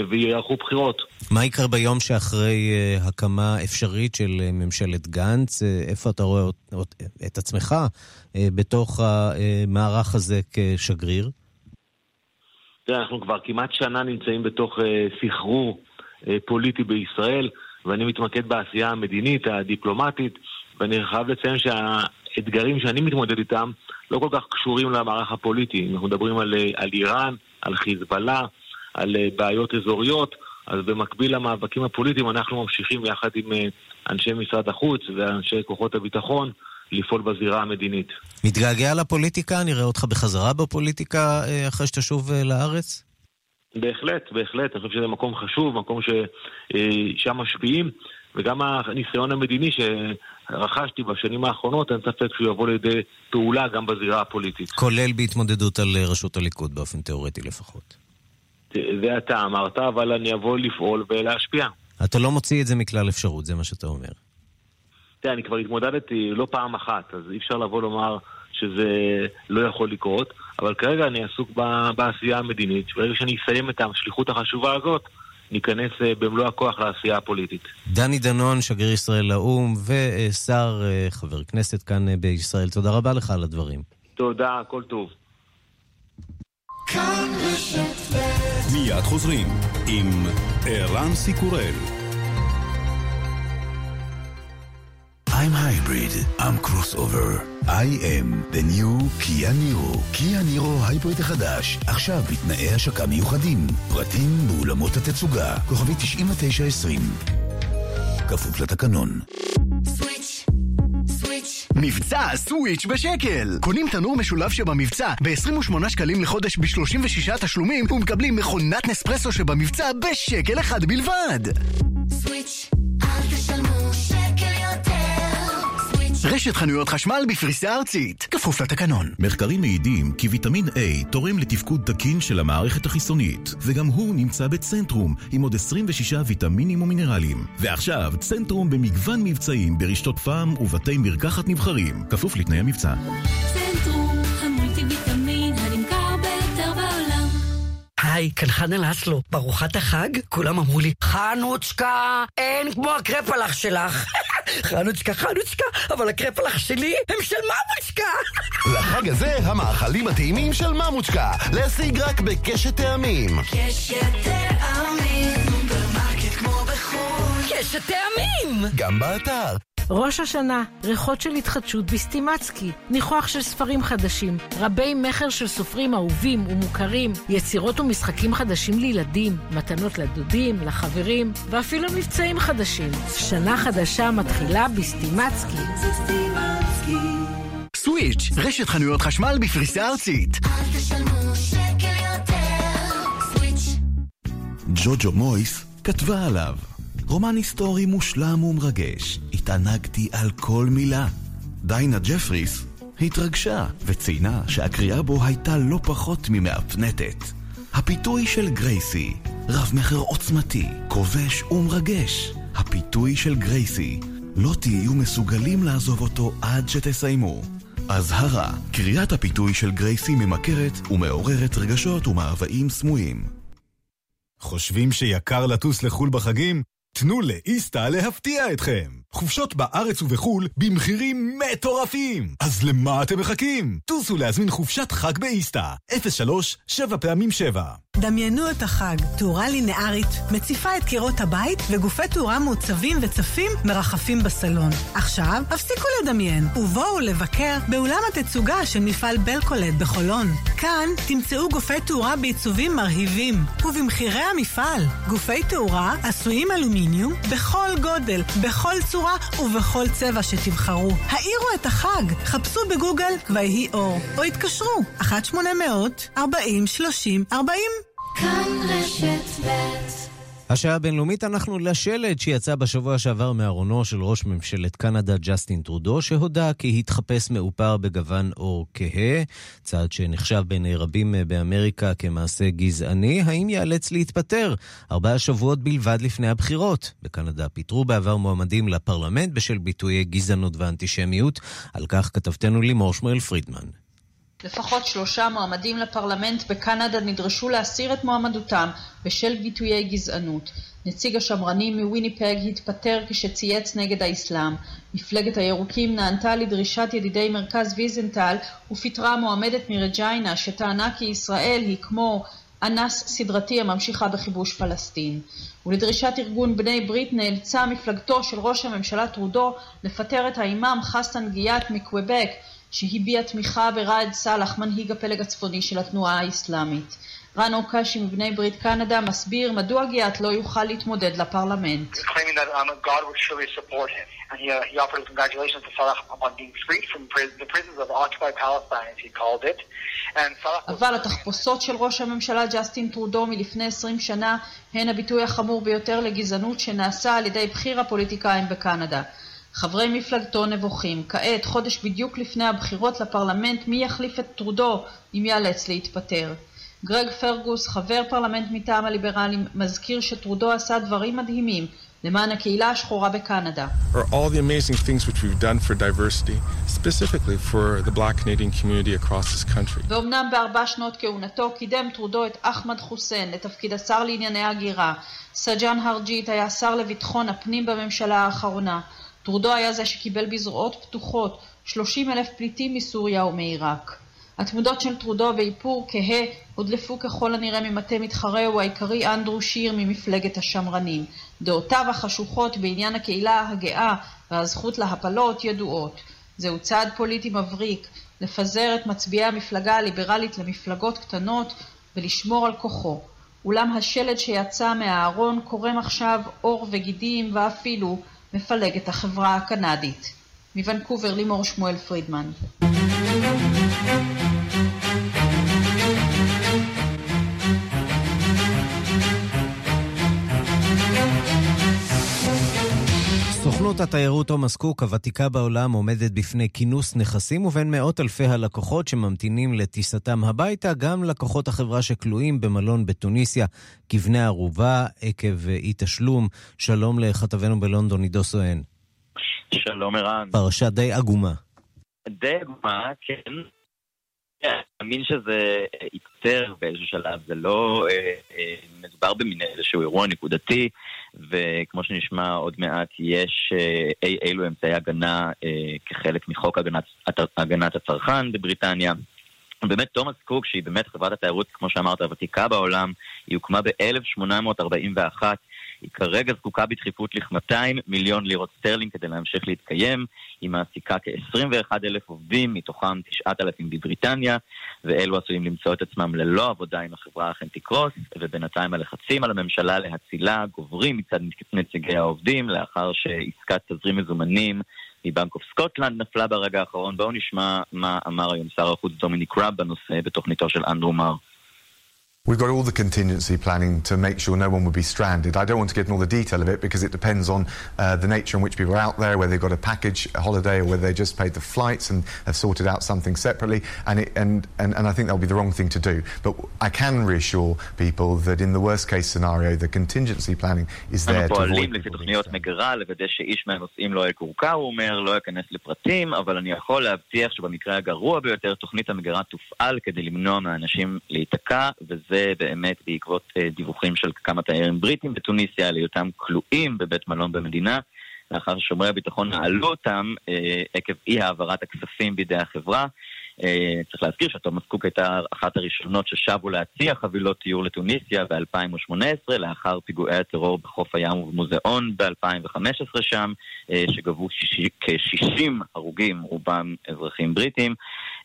ויערכו בחירות. מה יקרה ביום שאחרי אה, הקמה אפשרית של אה, ממשלת גנץ? איפה אתה רואה את עצמך בתוך המערך הזה כשגריר? תראה, אנחנו כבר כמעט שנה נמצאים בתוך אה, סחרור אה, פוליטי בישראל, ואני מתמקד בעשייה המדינית, הדיפלומטית, ואני חייב לציין שהאתגרים שאני מתמודד איתם לא כל כך קשורים למערך הפוליטי. אנחנו מדברים על, אה, על איראן, על חיזבאללה, על אה, בעיות אזוריות, אז במקביל למאבקים הפוליטיים אנחנו ממשיכים יחד עם אה, אנשי משרד החוץ ואנשי כוחות הביטחון לפעול בזירה המדינית. מתגעגע לפוליטיקה? נראה אותך בחזרה בפוליטיקה אה, אחרי שתשוב לארץ? בהחלט, בהחלט. אני חושב שזה מקום חשוב, מקום ששם משפיעים, וגם הניסיון המדיני שרכשתי בשנים האחרונות, אין ספק שהוא יבוא לידי פעולה גם בזירה הפוליטית. כולל בהתמודדות על ראשות הליכוד, באופן תיאורטי לפחות. זה אתה אמרת, אבל אני אבוא לפעול ולהשפיע. אתה לא מוציא את זה מכלל אפשרות, זה מה שאתה אומר. תראה, אני כבר התמודדתי לא פעם אחת, אז אי אפשר לבוא לומר שזה לא יכול לקרות, אבל כרגע אני עסוק בעשייה המדינית, וברגע שאני אסיים את השליחות החשובה הזאת, ניכנס אה, במלוא הכוח לעשייה הפוליטית. דני דנון, שגריר ישראל לאו"ם, ושר, אה, חבר כנסת כאן אה, בישראל, תודה רבה לך על הדברים. תודה, הכל טוב. מיד חוזרים עם ערן סיקורל. I'm hybrid, I'm crossover. I am the new Kia Niro. Kia Niro הייבריד החדש, עכשיו בתנאי השקה מיוחדים. פרטים באולמות התצוגה, כוכבי 9920. כפוף לתקנון. סוויץ'. מבצע סוויץ' בשקל! קונים תנור משולב שבמבצע ב-28 שקלים לחודש ב-36 תשלומים ומקבלים מכונת נספרסו שבמבצע בשקל אחד בלבד! סוויץ', רשת חנויות חשמל בפריסה ארצית, כפוף לתקנון. מחקרים מעידים כי ויטמין A תורם לתפקוד תקין של המערכת החיסונית, וגם הוא נמצא בצנטרום, עם עוד 26 ויטמינים ומינרלים. ועכשיו, צנטרום במגוון מבצעים ברשתות פארם ובתי מרקחת נבחרים, כפוף לתנאי המבצע. צנטרום, היי, כאן חנה לסלו. בארוחת החג כולם אמרו לי, חנוצ'קה, אין כמו הקרפלח שלך. חנוצ'קה, חנוצ'קה, אבל הקרפלח שלי הם של ממוצ'קה. לחג הזה, המאכלים הטעימים של ממוצ'קה. להשיג רק בקשת טעמים. קשת טעמים, סופרמרקט כמו בחו"ל. קשת טעמים! גם באתר. ראש השנה, ריחות של התחדשות בסטימצקי, ניחוח של ספרים חדשים, רבי מכר של סופרים אהובים ומוכרים, יצירות ומשחקים חדשים לילדים, מתנות לדודים, לחברים, ואפילו מבצעים חדשים. שנה חדשה מתחילה בסטימצקי. סוויץ', רשת חנויות חשמל בפריסה ארצית. אל תשלמו שקל יותר. סוויץ'. ג'וג'ו מויס כתבה עליו. רומן היסטורי מושלם ומרגש, התענגתי על כל מילה. דיינה ג'פריס התרגשה וציינה שהקריאה בו הייתה לא פחות ממהפנטת. הפיתוי של גרייסי, רב-מכר עוצמתי, כובש ומרגש. הפיתוי של גרייסי, לא תהיו מסוגלים לעזוב אותו עד שתסיימו. אזהרה, קריאת הפיתוי של גרייסי ממכרת ומעוררת רגשות ומאוויים סמויים. חושבים שיקר לטוס לחו"ל בחגים? תנו לאיסתא להפתיע אתכם. חופשות בארץ ובחו"ל במחירים מטורפים. אז למה אתם מחכים? טוסו להזמין חופשת חג באיסתא. 03 7 פעמים 7. דמיינו את החג, תאורה לינארית, מציפה את קירות הבית וגופי תאורה מעוצבים וצפים מרחפים בסלון. עכשיו, הפסיקו לדמיין ובואו לבקר באולם התצוגה של מפעל בלקולד בחולון. כאן תמצאו גופי תאורה בעיצובים מרהיבים ובמחירי המפעל. גופי תאורה עשויים אלומיניום בכל גודל, בכל צורה ובכל צבע שתבחרו. האירו את החג, חפשו בגוגל ויהי אור, או התקשרו. 1-800-40-30-40 כאן רשת ב' השעה הבינלאומית אנחנו לשלד שיצא בשבוע שעבר מארונו של ראש ממשלת קנדה ג'סטין טרודו, שהודה כי התחפש מעופר בגוון עור כהה, צעד שנחשב בעיני רבים באמריקה כמעשה גזעני, האם ייאלץ להתפטר? ארבעה שבועות בלבד לפני הבחירות. בקנדה פיטרו בעבר מועמדים לפרלמנט בשל ביטויי גזענות ואנטישמיות. על כך כתבתנו לימור שמואל פרידמן. לפחות שלושה מועמדים לפרלמנט בקנדה נדרשו להסיר את מועמדותם בשל ביטויי גזענות. נציג השמרנים מוויניפג התפטר כשצייץ נגד האסלאם. מפלגת הירוקים נענתה לדרישת ידידי מרכז ויזנטל ופיטרה מועמדת מרג'יינה שטענה כי ישראל היא כמו אנס סדרתי הממשיכה בכיבוש פלסטין. ולדרישת ארגון בני ברית נאלצה מפלגתו של ראש הממשלה טרודו לפטר את האימאם חסן גיאת מקוויבק שהביע תמיכה בראאד סאלח, מנהיג הפלג הצפוני של התנועה האסלאמית. רן אוקשי מבני ברית קנדה מסביר מדוע גיאת לא יוכל להתמודד לפרלמנט. אבל התחפושות של ראש הממשלה ג'סטין טרודו מלפני 20 שנה הן הביטוי החמור ביותר לגזענות שנעשה על ידי בכיר הפוליטיקאים בקנדה. חברי מפלגתו נבוכים. כעת, חודש בדיוק לפני הבחירות לפרלמנט, מי יחליף את טרודו אם ייאלץ להתפטר? גרג פרגוס, חבר פרלמנט מטעם הליברלים, מזכיר שטרודו עשה דברים מדהימים למען הקהילה השחורה בקנדה. are all the amazing things which we've done for diversity, specifically for the black Canadian community across this country. ואומנם בארבע שנות כהונתו קידם טרודו את אחמד חוסיין לתפקיד השר לענייני הגירה. סג'אן הרג'ית היה שר לביטחון הפנים בממשלה האחרונה. טרודו היה זה שקיבל בזרועות פתוחות 30 אלף פליטים מסוריה ומעיראק. התמודות של טרודו באיפור כהה הודלפו ככל הנראה ממטה מתחרהו העיקרי אנדרו שיר ממפלגת השמרנים. דעותיו החשוכות בעניין הקהילה הגאה והזכות להפלות ידועות. זהו צעד פוליטי מבריק, לפזר את מצביעי המפלגה הליברלית למפלגות קטנות ולשמור על כוחו. אולם השלד שיצא מהארון קורם עכשיו עור וגידים ואפילו מפלג את החברה הקנדית. מוונקובר לימור שמואל פרידמן. סוכנות התיירות תומאס קוק, הוותיקה בעולם, עומדת בפני כינוס נכסים, ובין מאות אלפי הלקוחות שממתינים לטיסתם הביתה, גם לקוחות החברה שכלואים במלון בתוניסיה כבני ערובה עקב אי תשלום. שלום לכתבנו בלונדון, עידו סואן. שלום ערן. פרשה די עגומה. די עגומה, כן. אני מאמין שזה ייפתר באיזשהו שלב, זה לא אה, אה, מדובר במין איזשהו אירוע נקודתי, וכמו שנשמע עוד מעט, יש אה, אי אילו אמצעי הגנה אה, כחלק מחוק הגנת, הגנת הצרכן בבריטניה. באמת תומאס קוק, שהיא באמת חברת התיירות, כמו שאמרת, הוותיקה בעולם, היא הוקמה ב-1841. היא כרגע זקוקה בדחיפות לכ-200 מיליון לירות סטרלינג כדי להמשיך להתקיים. היא מעסיקה כ-21 אלף עובדים, מתוכם 9,000 בבריטניה, ואלו עשויים למצוא את עצמם ללא עבודה אם החברה אכן תקרוס, ובינתיים הלחצים על הממשלה להצילה גוברים מצד נציגי העובדים, לאחר שעסקת תזרים מזומנים מבנק אוף סקוטלנד נפלה ברגע האחרון. בואו נשמע מה אמר היום שר החוץ דומיניק ראב בנושא בתוכניתו של אנדרו מר. We've got all the contingency planning to make sure no one will be stranded. I don't want to get in all the detail of it because it depends on uh, the nature in which people are out there, whether they've got a package, a holiday, or whether they just paid the flights and have sorted out something separately. And, it, and, and, and I think that'll be the wrong thing to do. But I can reassure people that in the worst case scenario, the contingency planning is there אנו to avoid פועלים לפי תוכניות מגרה לוודא שאיש מהנוסעים לא יקורקע, הוא אומר, לא ייכנס לפרטים, אבל אני יכול להבטיח שבמקרה הגרוע ביותר תוכנית המגרה תופעל כדי למנוע מאנשים להיתקע, וזה באמת בעקבות אה, דיווחים של כמה תיירים בריטים בתוניסיה על היותם כלואים בבית מלון במדינה. לאחר ששומרי הביטחון נעלו אותם אה, עקב אי העברת הכספים בידי החברה. אה, צריך להזכיר שתומאס קוק הייתה אחת הראשונות ששבו להציע חבילות טיור לתוניסיה ב-2018, לאחר פיגועי הטרור בחוף הים ובמוזיאון ב-2015 שם, שגבו שישי- כ-60 הרוגים, רובם אזרחים בריטים.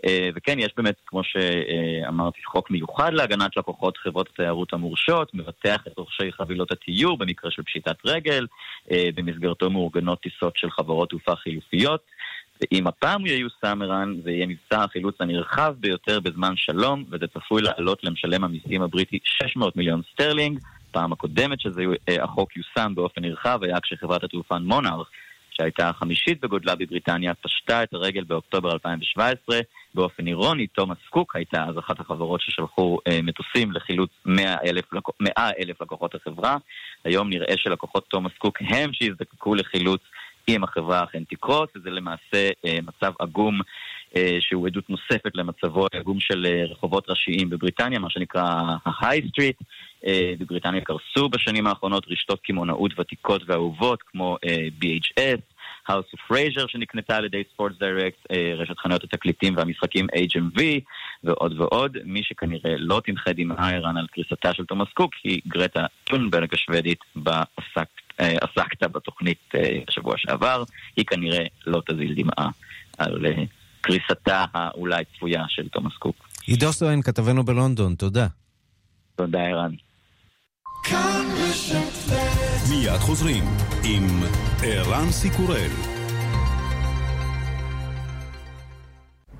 אה, וכן, יש באמת, כמו שאמרתי, חוק מיוחד להגנת לקוחות חברות התיירות המורשות, מבטח את רוכשי חבילות התיור במקרה של פשיטת רגל, אה, במסגרתו מאורגנות טיסות של חברות תעופה חילופיות. ואם הפעם הוא ייושם ערן, זה יהיה מבצע החילוץ הנרחב ביותר בזמן שלום, וזה צפוי לעלות למשלם המיסים הבריטי 600 מיליון סטרלינג. פעם הקודמת שהחוק יושם באופן נרחב היה כשחברת התעופה מונארק, שהייתה החמישית בגודלה בבריטניה, פשטה את הרגל באוקטובר 2017. באופן אירוני, תומאס קוק הייתה אז אחת החברות ששלחו אה, מטוסים לחילוץ 100 אלף, 100 אלף לקוחות החברה. היום נראה שלקוחות תומאס קוק הם שיזדקקו לחילוץ אם החברה אכן תקרוס, וזה למעשה אה, מצב עגום שהוא עדות נוספת למצבו העגום של אה, רחובות ראשיים בבריטניה, מה שנקרא ה-high street. אה, בבריטניה קרסו בשנים האחרונות רשתות קמעונאות ותיקות ואהובות כמו אה, BHS, House of Fraser שנקנתה על ידי ספורטס דירקט, רשת חנויות התקליטים והמשחקים HMV ועוד ועוד. מי שכנראה לא תמחה דמעה ערן על קריסתה של תומאס קוק היא גרטה טונברג השוודית בה עסק, אה, עסקת בתוכנית אה, בשבוע שעבר. היא כנראה לא תזיל דמעה על קריסתה האולי צפויה של תומאס קוק. עידו סואן, כתבנו בלונדון, תודה. תודה ערן. מיד חוזרים עם ערן סיקורל.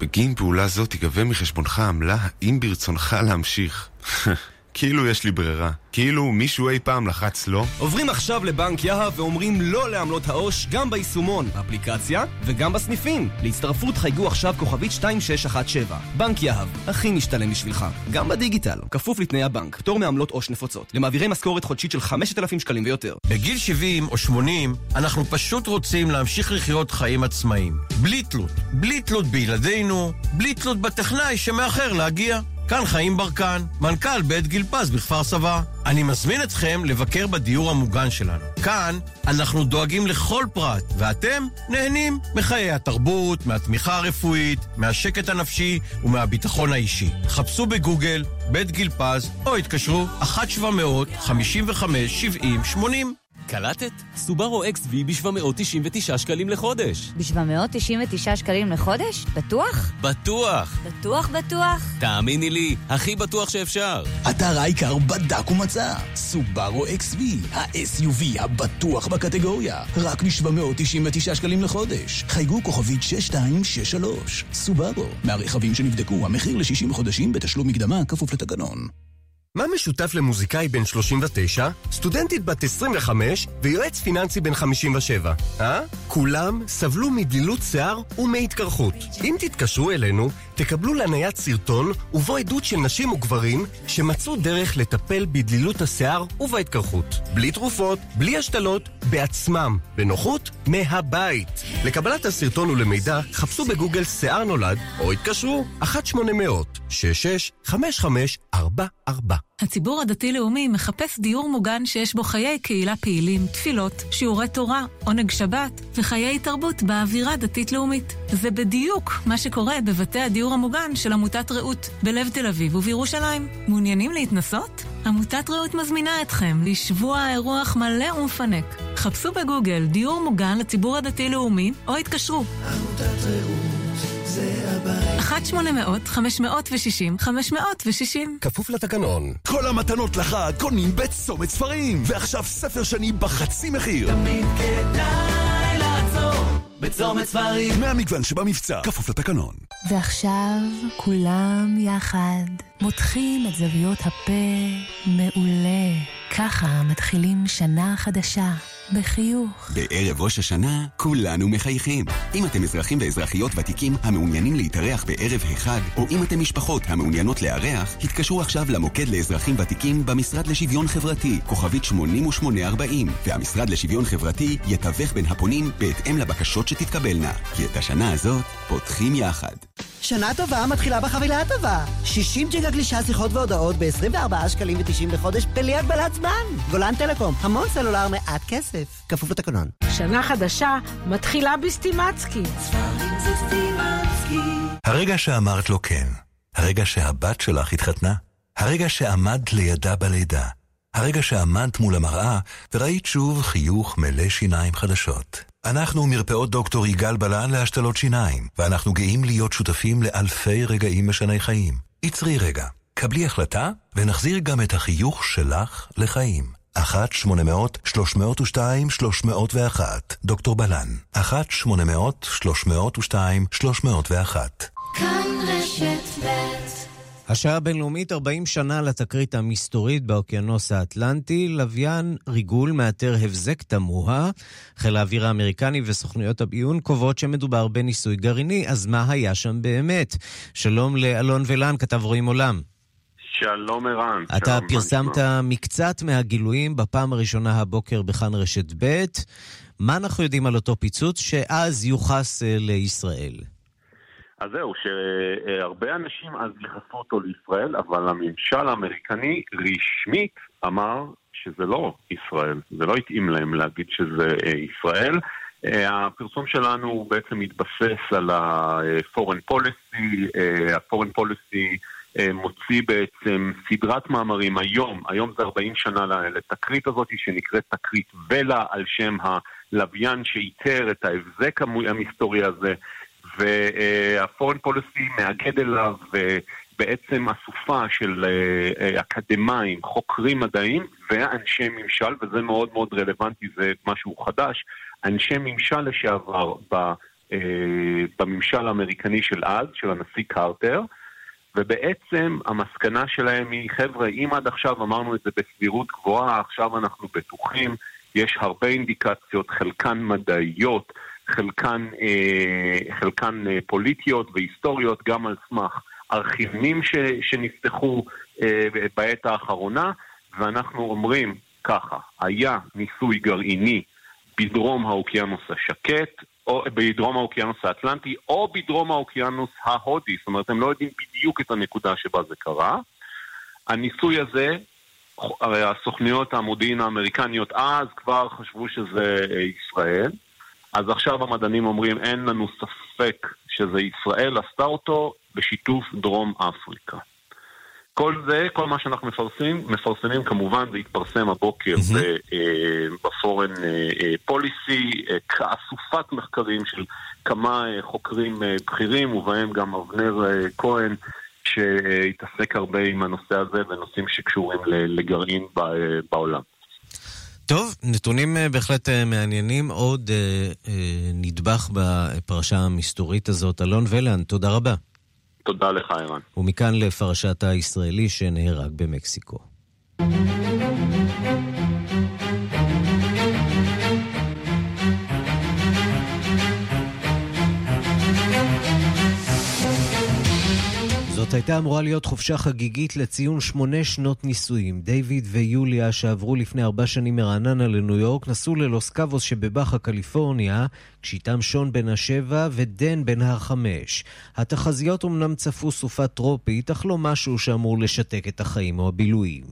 בגין פעולה זו תיגבה מחשבונך עמלה האם ברצונך להמשיך. כאילו יש לי ברירה. כאילו מישהו אי פעם לחץ לא? עוברים עכשיו לבנק יהב ואומרים לא לעמלות העו"ש גם ביישומון, אפליקציה וגם בסניפים. להצטרפות חייגו עכשיו כוכבית 2617. בנק יהב, הכי משתלם בשבילך. גם בדיגיטל, כפוף לתנאי הבנק, פטור מעמלות עו"ש נפוצות. למעבירי משכורת חודשית של 5,000 שקלים ויותר. בגיל 70 או 80 אנחנו פשוט רוצים להמשיך לחיות חיים עצמאיים. בלי תלות. בלי תלות בילדינו, בלי תלות בטכנאי שמאחר להגיע. כאן חיים ברקן, מנכ"ל בית גיל פז בכפר סבא. אני מזמין אתכם לבקר בדיור המוגן שלנו. כאן אנחנו דואגים לכל פרט, ואתם נהנים מחיי התרבות, מהתמיכה הרפואית, מהשקט הנפשי ומהביטחון האישי. חפשו בגוגל בית גיל פז או התקשרו 1-700-55-70-80 קלטת? סובארו XV ב-799 שקלים לחודש. ב-799 שקלים לחודש? בטוח? בטוח! בטוח בטוח? תאמיני לי, הכי בטוח שאפשר. אתר אייקר בדק ומצא. סובארו XV, ה-SUV הבטוח בקטגוריה. רק ב-799 שקלים לחודש. חייגו כוכבית 6263. סובארו, מהרכבים שנבדקו, המחיר ל-60 חודשים בתשלום מקדמה כפוף לתקנון. מה משותף למוזיקאי בן 39, סטודנטית בת 25 ויועץ פיננסי בן 57? אה? כולם סבלו מדלילות שיער ומהתקרחות. אם תתקשרו אלינו, תקבלו להניית סרטון ובו עדות של נשים וגברים שמצאו דרך לטפל בדלילות השיער ובהתקרחות. בלי תרופות, בלי השתלות, בעצמם, בנוחות, מהבית. לקבלת הסרטון ולמידע, חפשו בגוגל שיער נולד או התקשרו 1-800-66-5544. הציבור הדתי-לאומי מחפש דיור מוגן שיש בו חיי קהילה פעילים, תפילות, שיעורי תורה, עונג שבת וחיי תרבות באווירה דתית-לאומית. זה בדיוק מה שקורה בבתי הדיור המוגן של עמותת רעות, בלב תל אביב ובירושלים. מעוניינים להתנסות? עמותת רעות מזמינה אתכם לשבוע אירוח מלא ומפנק. חפשו בגוגל דיור מוגן לציבור הדתי-לאומי או התקשרו. עמותת רעות זה הבית. 1-800-560-560 כפוף לתקנון. כל המתנות לחג קונים בצומת ספרים, ועכשיו ספר שני בחצי מחיר. תמיד כדאי לעצור בצומת ספרים. מהמגוון שבמבצע, כפוף לתקנון. ועכשיו כולם יחד מותחים את זוויות הפה מעולה. ככה מתחילים שנה חדשה. בחיוך. בערב ראש השנה כולנו מחייכים. אם אתם אזרחים ואזרחיות ותיקים המעוניינים להתארח בערב החג, או אם אתם משפחות המעוניינות לארח, התקשרו עכשיו למוקד לאזרחים ותיקים במשרד לשוויון חברתי, כוכבית 8840, והמשרד לשוויון חברתי יתווך בין הפונים בהתאם לבקשות שתתקבלנה. כי את השנה הזאת פותחים יחד. שנה טובה מתחילה בחבילה הטובה. 60 ג'יגה גלישה, שיחות והודעות ב-24 שקלים ו-90 לחודש בלי הגבלת זמן. גולן טלקום, המון סלולר, מעט כסף. כפוף לתקנון. שנה חדשה מתחילה בסטימצקי. ספרים זה סטימצקי. הרגע שאמרת לו כן. הרגע שהבת שלך התחתנה. הרגע שעמדת לידה בלידה. הרגע שעמדת מול המראה וראית שוב חיוך מלא שיניים חדשות. אנחנו מרפאות דוקטור יגאל בלן להשתלות שיניים, ואנחנו גאים להיות שותפים לאלפי רגעים משני חיים. עצרי רגע, קבלי החלטה, ונחזיר גם את החיוך שלך לחיים. 1-800-302-301, דוקטור בלן. 1-800-302-301. כאן רשת ב' השעה הבינלאומית 40 שנה לתקרית המסתורית באוקיינוס האטלנטי, לוויין ריגול מאתר הבזק תמוה. חיל האוויר האמריקני וסוכנויות הביון קובעות שמדובר בניסוי גרעיני, אז מה היה שם באמת? שלום לאלון ולן, כתב רואים עולם. שלום ערן. אתה שלום, פרסמת מקצת מהגילויים בפעם הראשונה הבוקר בכאן רשת ב'. מה אנחנו יודעים על אותו פיצוץ שאז יוחס אה, לישראל? אז זהו, שהרבה אנשים אז ייחסו אותו לישראל, אבל הממשל האמריקני רשמית אמר שזה לא ישראל. זה לא התאים להם להגיד שזה אה, ישראל. אה, הפרסום שלנו בעצם מתבסס על ה-foreign policy, אה, ה-foreign policy מוציא בעצם סדרת מאמרים היום, היום זה 40 שנה לתקרית הזאת שנקראת תקרית ולה על שם הלוויין שאיתר את ההבזק המסתורי הזה והפורן פוליסי מאגד אליו בעצם אסופה של אקדמאים, חוקרים מדעיים ואנשי ממשל, וזה מאוד מאוד רלוונטי, זה משהו חדש, אנשי ממשל לשעבר בממשל האמריקני של אז, של הנשיא קרטר, ובעצם המסקנה שלהם היא, חבר'ה, אם עד עכשיו אמרנו את זה בסבירות גבוהה, עכשיו אנחנו בטוחים, יש הרבה אינדיקציות, חלקן מדעיות, חלקן, אה, חלקן אה, פוליטיות והיסטוריות, גם על סמך ארכיונים ש, שנפתחו אה, בעת האחרונה, ואנחנו אומרים ככה, היה ניסוי גרעיני בדרום האוקיינוס השקט, או בדרום האוקיינוס האטלנטי, או בדרום האוקיינוס ההודי, זאת אומרת, הם לא יודעים בדיוק את הנקודה שבה זה קרה. הניסוי הזה, הסוכניות המודיעין האמריקניות אז כבר חשבו שזה ישראל. אז עכשיו המדענים אומרים, אין לנו ספק שזה ישראל עשתה אותו בשיתוף דרום אפריקה. כל זה, כל מה שאנחנו מפרסמים, מפרסמים כמובן, זה יתפרסם הבוקר בפורן פוליסי, כאסופת מחקרים של כמה חוקרים בכירים, ובהם גם אבנר כהן, שהתעסק הרבה עם הנושא הזה ונושאים שקשורים לגרעין בעולם. טוב, נתונים בהחלט מעניינים. עוד נדבך בפרשה המסתורית הזאת. אלון ולן, תודה רבה. תודה לך, ערן. ומכאן לפרשת הישראלי שנהרג במקסיקו. הייתה אמורה להיות חופשה חגיגית לציון שמונה שנות נישואים. דיוויד ויוליה, שעברו לפני ארבע שנים מרעננה לניו יורק, נסעו ללוס קאבוס שבבאחה, קליפורניה, כשאיתם שון בן השבע ודן בן החמש. התחזיות אמנם צפו סופה טרופית, אך לא משהו שאמור לשתק את החיים או הבילויים.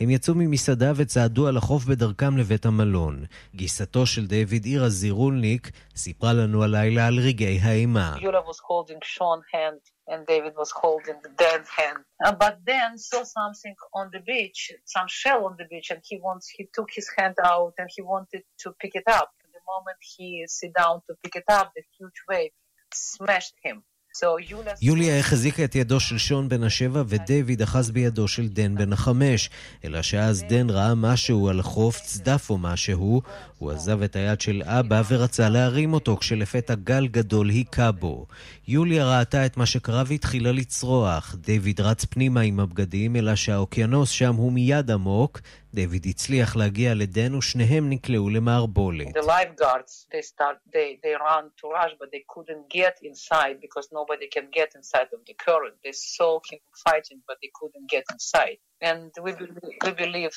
הם יצאו ממסעדה וצעדו על החוף בדרכם לבית המלון. גיסתו של דיוויד, אירה זירולניק, סיפרה לנו הלילה על רגעי האימה. And David was holding Dan's hand. Uh, but Dan saw something on the beach, some shell on the beach, and he wants he took his hand out and he wanted to pick it up. The moment he sit down to pick it up, the huge wave smashed him. יוליה החזיקה את ידו של שון בן השבע ודייוויד אחז בידו של דן בן החמש. אלא שאז דן ראה משהו על החוף, צדף או משהו, הוא עזב את היד של אבא ורצה להרים אותו כשלפתע גל גדול היכה בו. יוליה ראתה את מה שקרה והתחילה לצרוח. דיוויד רץ פנימה עם הבגדים, אלא שהאוקיינוס שם הוא מיד עמוק. דיוויד הצליח להגיע לדן ושניהם נקלעו למערבולת. The lifeguards, they start, they, they run to rush, but they couldn't get inside because nobody can get inside of the current. Fighting, but they couldn't get inside. And we we believe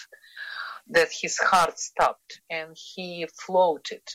that his heart stopped and he floated.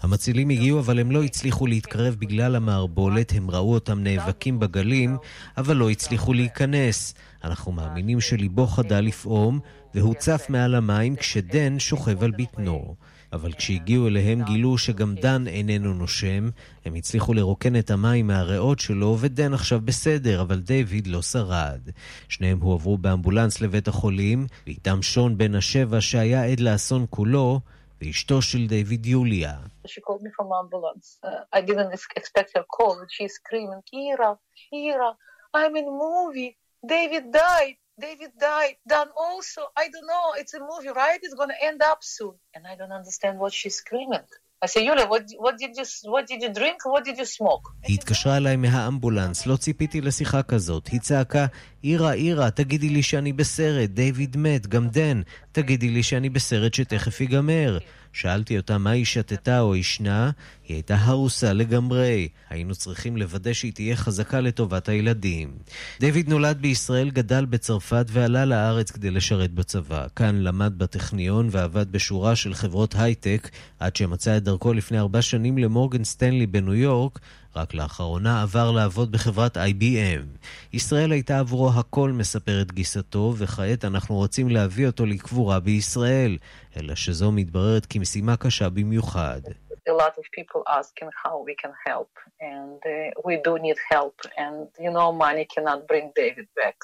המצילים הגיעו אבל הם לא הצליחו להתקרב בגלל המערבולת, הם ראו אותם נאבקים בגלים, אבל לא הצליחו להיכנס. אנחנו מאמינים שליבו חדל לפעום, והוא צף מעל המים כשדן שוכב על בטנו. אבל כשהגיעו אליהם גילו שגם דן איננו נושם, הם הצליחו לרוקן את המים מהריאות שלו, ודן עכשיו בסדר, אבל דיוויד לא שרד. שניהם הועברו באמבולנס לבית החולים, ואיתם שון בן השבע שהיה עד לאסון כולו, ואשתו של דיוויד יוליה. She called me from ambulance. Uh, I didn't expect her call, and she's screaming, Ira, Ira, I'm in movie. David died. David died. Dan also. I don't know. It's a movie, right? It's to end up soon. And I don't understand what she's screaming. I say, Yulia, what, what, did you, what did you drink? What did you smoke? היא התקשרה אליי מהאמבולנס, לא ציפיתי לשיחה כזאת. היא צעקה, אירה, אירה, תגידי לי שאני בסרט, דיוויד מת, גם דן. תגידי לי שאני בסרט שתכף ייגמר. שאלתי אותה מה היא שתתה או ישנה, היא הייתה הרוסה לגמרי. היינו צריכים לוודא שהיא תהיה חזקה לטובת הילדים. דיוויד נולד בישראל, גדל בצרפת ועלה לארץ כדי לשרת בצבא. כאן למד בטכניון ועבד בשורה של חברות הייטק, עד שמצא את דרכו לפני ארבע שנים למורגן סטנלי בניו יורק, רק לאחרונה עבר לעבוד בחברת IBM. ישראל הייתה עבורו הכל, מספרת גיסתו, וכעת אנחנו רוצים להביא אותו לקבורה בישראל, אלא שזו מתבררת כמשימה קשה במיוחד. A lot of people asking how we can help, and uh, we do need help, and you know, money cannot bring David back,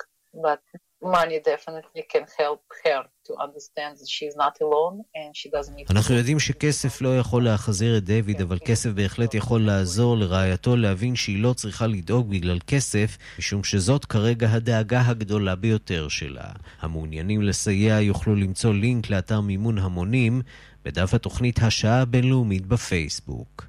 but אנחנו יודעים שכסף לא יכול להחזיר את דיוויד, אבל כסף בהחלט יכול לעזור לרעייתו להבין שהיא לא צריכה לדאוג בגלל כסף, משום שזאת כרגע הדאגה הגדולה ביותר שלה. המעוניינים לסייע יוכלו למצוא לינק לאתר מימון המונים בדף התוכנית השעה הבינלאומית בפייסבוק.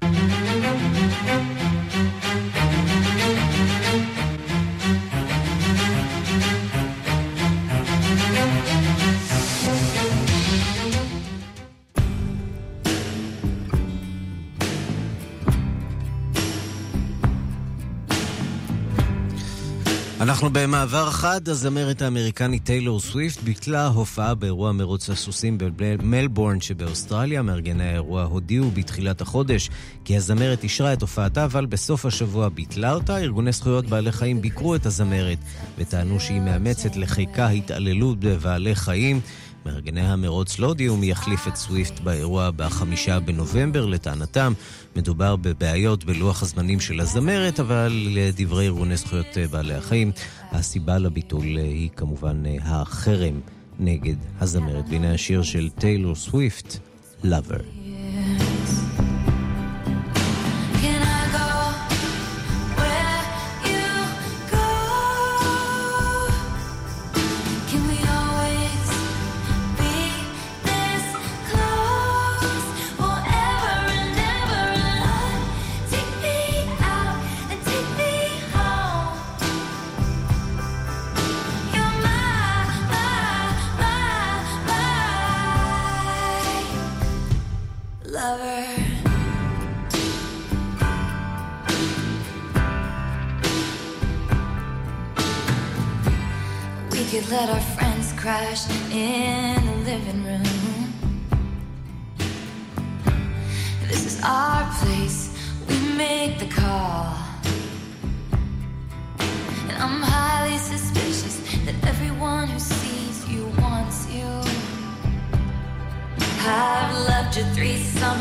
אנחנו במעבר חד, הזמרת האמריקנית טיילור סוויפט ביטלה הופעה באירוע מרוץ הסוסים במלבורן שבאוסטרליה. מארגני האירוע הודיעו בתחילת החודש כי הזמרת אישרה את הופעתה, אבל בסוף השבוע ביטלה אותה. ארגוני זכויות בעלי חיים ביקרו את הזמרת וטענו שהיא מאמצת לחיקה התעללות בבעלי חיים. מארגני המרוץ לא הודיעו מי יחליף את סוויפט באירוע בחמישה בנובמבר. לטענתם מדובר בבעיות בלוח הזמנים של הזמרת, אבל לדברי ארגוני זכויות בעלי החיים, הסיבה לביטול היא כמובן החרם נגד הזמרת. והנה השיר של טיילור סוויפט, Lover. let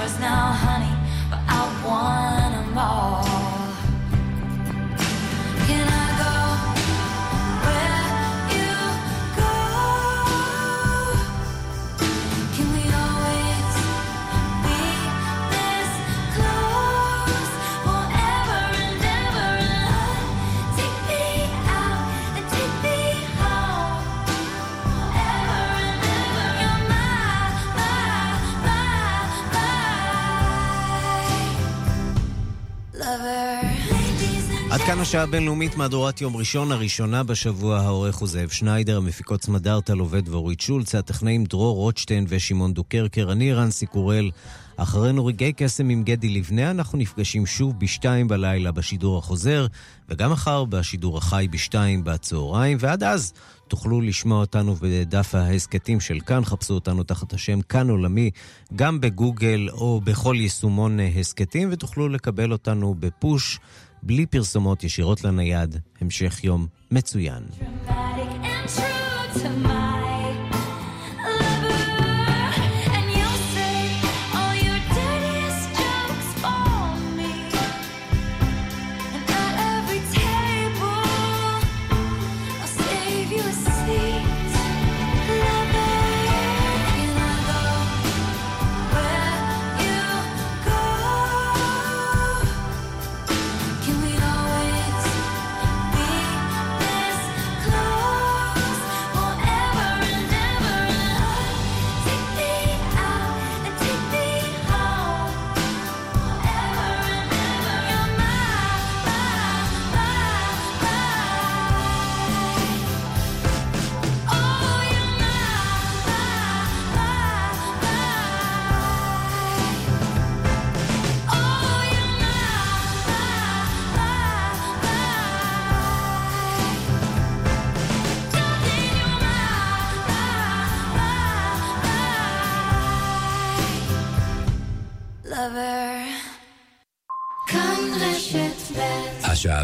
us now. השעה הבינלאומית, מהדורת יום ראשון, הראשונה בשבוע, העורך הוא זאב שניידר, המפיקות סמדארטה לובד ואורית שולץ, הטכנאים דרור רוטשטיין ושמעון דוקרקר, אני רנסי קורל. אחרינו רגעי קסם עם גדי לבנה, אנחנו נפגשים שוב בשתיים בלילה בשידור החוזר, וגם מחר בשידור החי בשתיים בצהריים, ועד אז תוכלו לשמוע אותנו בדף ההסכתים של כאן, חפשו אותנו תחת השם כאן עולמי, גם בגוגל או בכל יישומון הסכתים, ותוכלו לקבל אותנו בפוש. בלי פרסומות ישירות לנייד. המשך יום מצוין. Dramatic השעה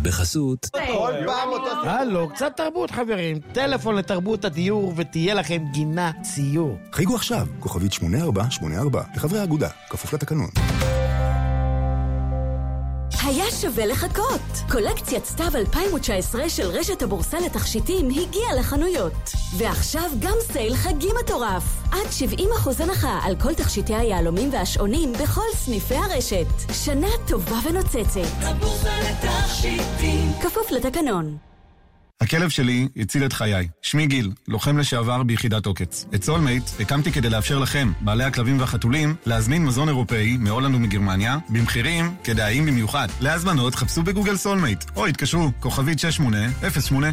בחסות. הלו, קצת תרבות חברים. טלפון לתרבות הדיור ותהיה לכם גינה ציור. חייגו עכשיו, כוכבית 8484, לחברי האגודה, כפוף לתקנון. היה שווה לחכות! קולקציית סתיו 2019 של רשת הבורסה לתכשיטים הגיעה לחנויות. ועכשיו גם סייל חגי מטורף. עד 70% הנחה על כל תכשיטי היהלומים והשעונים בכל סניפי הרשת. שנה טובה ונוצצת. הבורסה לתכשיטים. כפוף לתקנון. הכלב שלי הציל את חיי. שמי גיל, לוחם לשעבר ביחידת עוקץ. את סולמייט הקמתי כדי לאפשר לכם, בעלי הכלבים והחתולים, להזמין מזון אירופאי מהולנד ומגרמניה, במחירים כדאיים במיוחד. להזמנות חפשו בגוגל סולמייט, או התקשרו, כוכבית 6808.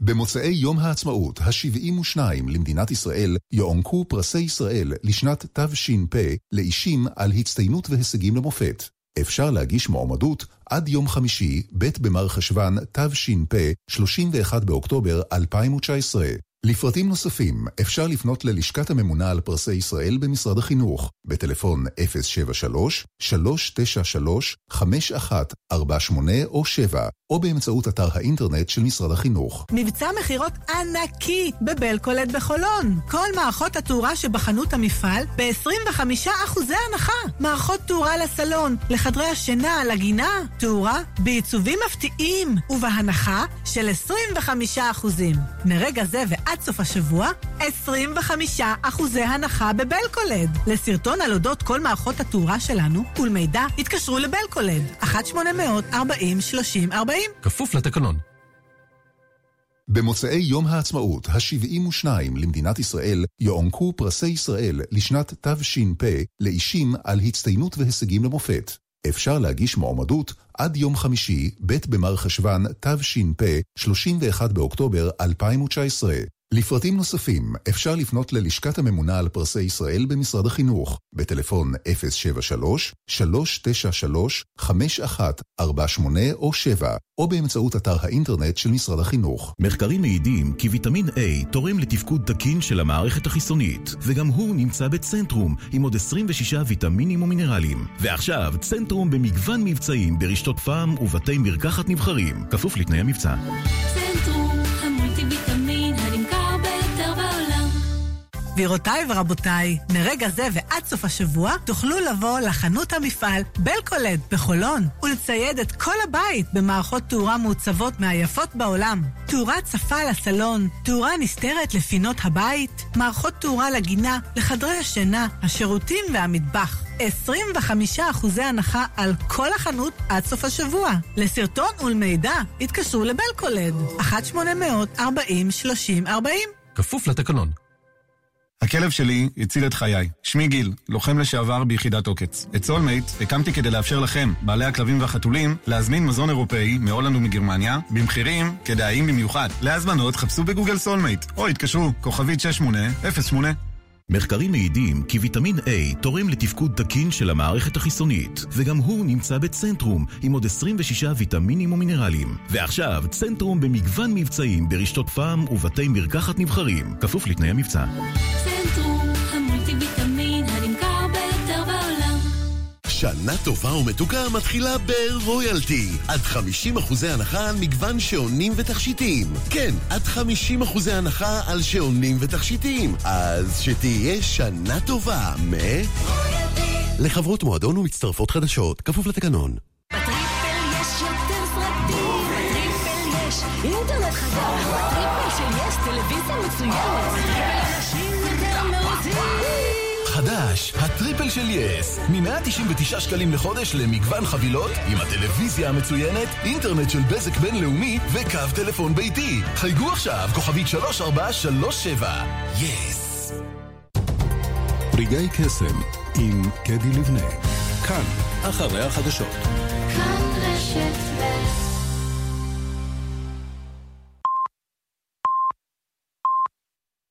במוצאי יום העצמאות ה-72 למדינת ישראל יוענקו פרסי ישראל לשנת תש"פ לאישים על הצטיינות והישגים למופת. אפשר להגיש מועמדות עד יום חמישי, ב' במר חשוון, תש"פ, 31 באוקטובר 2019. לפרטים נוספים אפשר לפנות ללשכת הממונה על פרסי ישראל במשרד החינוך, בטלפון 073-393-5148 או 7, או באמצעות אתר האינטרנט של משרד החינוך. מבצע מכירות ענקי בבלקולד בחולון. כל מערכות התאורה שבחנות המפעל ב-25% הנחה. מערכות תאורה לסלון, לחדרי השינה, לגינה, תאורה בעיצובים מפתיעים ובהנחה של 25%. מרגע זה ועד סוף השבוע, 25% הנחה בבלקולד. לסרטון על אודות כל מערכות התאורה שלנו ולמידע, התקשרו לבלקולד. 1-800-40-30-40 כפוף לתקנון. במוצאי יום העצמאות ה-72 למדינת ישראל יוענקו פרסי ישראל לשנת תש"פ לאישים על הצטיינות והישגים למופת. אפשר להגיש מועמדות עד יום חמישי, ב' במר חשוון תש"פ, 31 באוקטובר 2019. לפרטים נוספים אפשר לפנות ללשכת הממונה על פרסי ישראל במשרד החינוך, בטלפון 073-393-5148 או 7, או באמצעות אתר האינטרנט של משרד החינוך. מחקרים מעידים כי ויטמין A תורם לתפקוד תקין של המערכת החיסונית, וגם הוא נמצא בצנטרום עם עוד 26 ויטמינים ומינרלים. ועכשיו, צנטרום במגוון מבצעים ברשתות פארם ובתי מרקחת נבחרים, כפוף לתנאי המבצע. צנטרום, ביותר בעולם. גבירותיי ורבותיי, מרגע זה ועד סוף השבוע תוכלו לבוא לחנות המפעל בלקולד בחולון ולצייד את כל הבית במערכות תאורה מעוצבות מהיפות בעולם. תאורה צפה לסלון, תאורה נסתרת לפינות הבית, מערכות תאורה לגינה, לחדרי השינה, השירותים והמטבח. 25% הנחה על כל החנות עד סוף השבוע. לסרטון ולמידע התקשרו לבלקולד. 1-800-40-30-40 כפוף לתקנון. הכלב שלי הציל את חיי. שמי גיל, לוחם לשעבר ביחידת עוקץ. את סולמייט הקמתי כדי לאפשר לכם, בעלי הכלבים והחתולים, להזמין מזון אירופאי מהולנד ומגרמניה, במחירים כדאיים במיוחד. להזמנות חפשו בגוגל סולמייט, או התקשרו, כוכבית 6808. מחקרים מעידים כי ויטמין A תורם לתפקוד תקין של המערכת החיסונית, וגם הוא נמצא בצנטרום עם עוד 26 ויטמינים ומינרלים. ועכשיו, צנטרום במגוון מבצעים ברשתות פארם ובתי מרקחת נבחרים, כפוף לתנאי המבצע. צנטרום, שנה טובה ומתוקה מתחילה ברויאלטי. עד 50% הנחה על מגוון שעונים ותכשיטים. כן, עד 50% הנחה על שעונים ותכשיטים. אז שתהיה שנה טובה מ... לחברות מועדון ומצטרפות חדשות, כפוף לתקנון. הטריפל של יס, מ-199 שקלים לחודש למגוון חבילות עם הטלוויזיה המצוינת, אינטרנט של בזק בינלאומי וקו טלפון ביתי. חייגו עכשיו, כוכבית 3437. יס. רגעי קסם עם קדי לבנה. כאן, אחרי החדשות. כאן רשת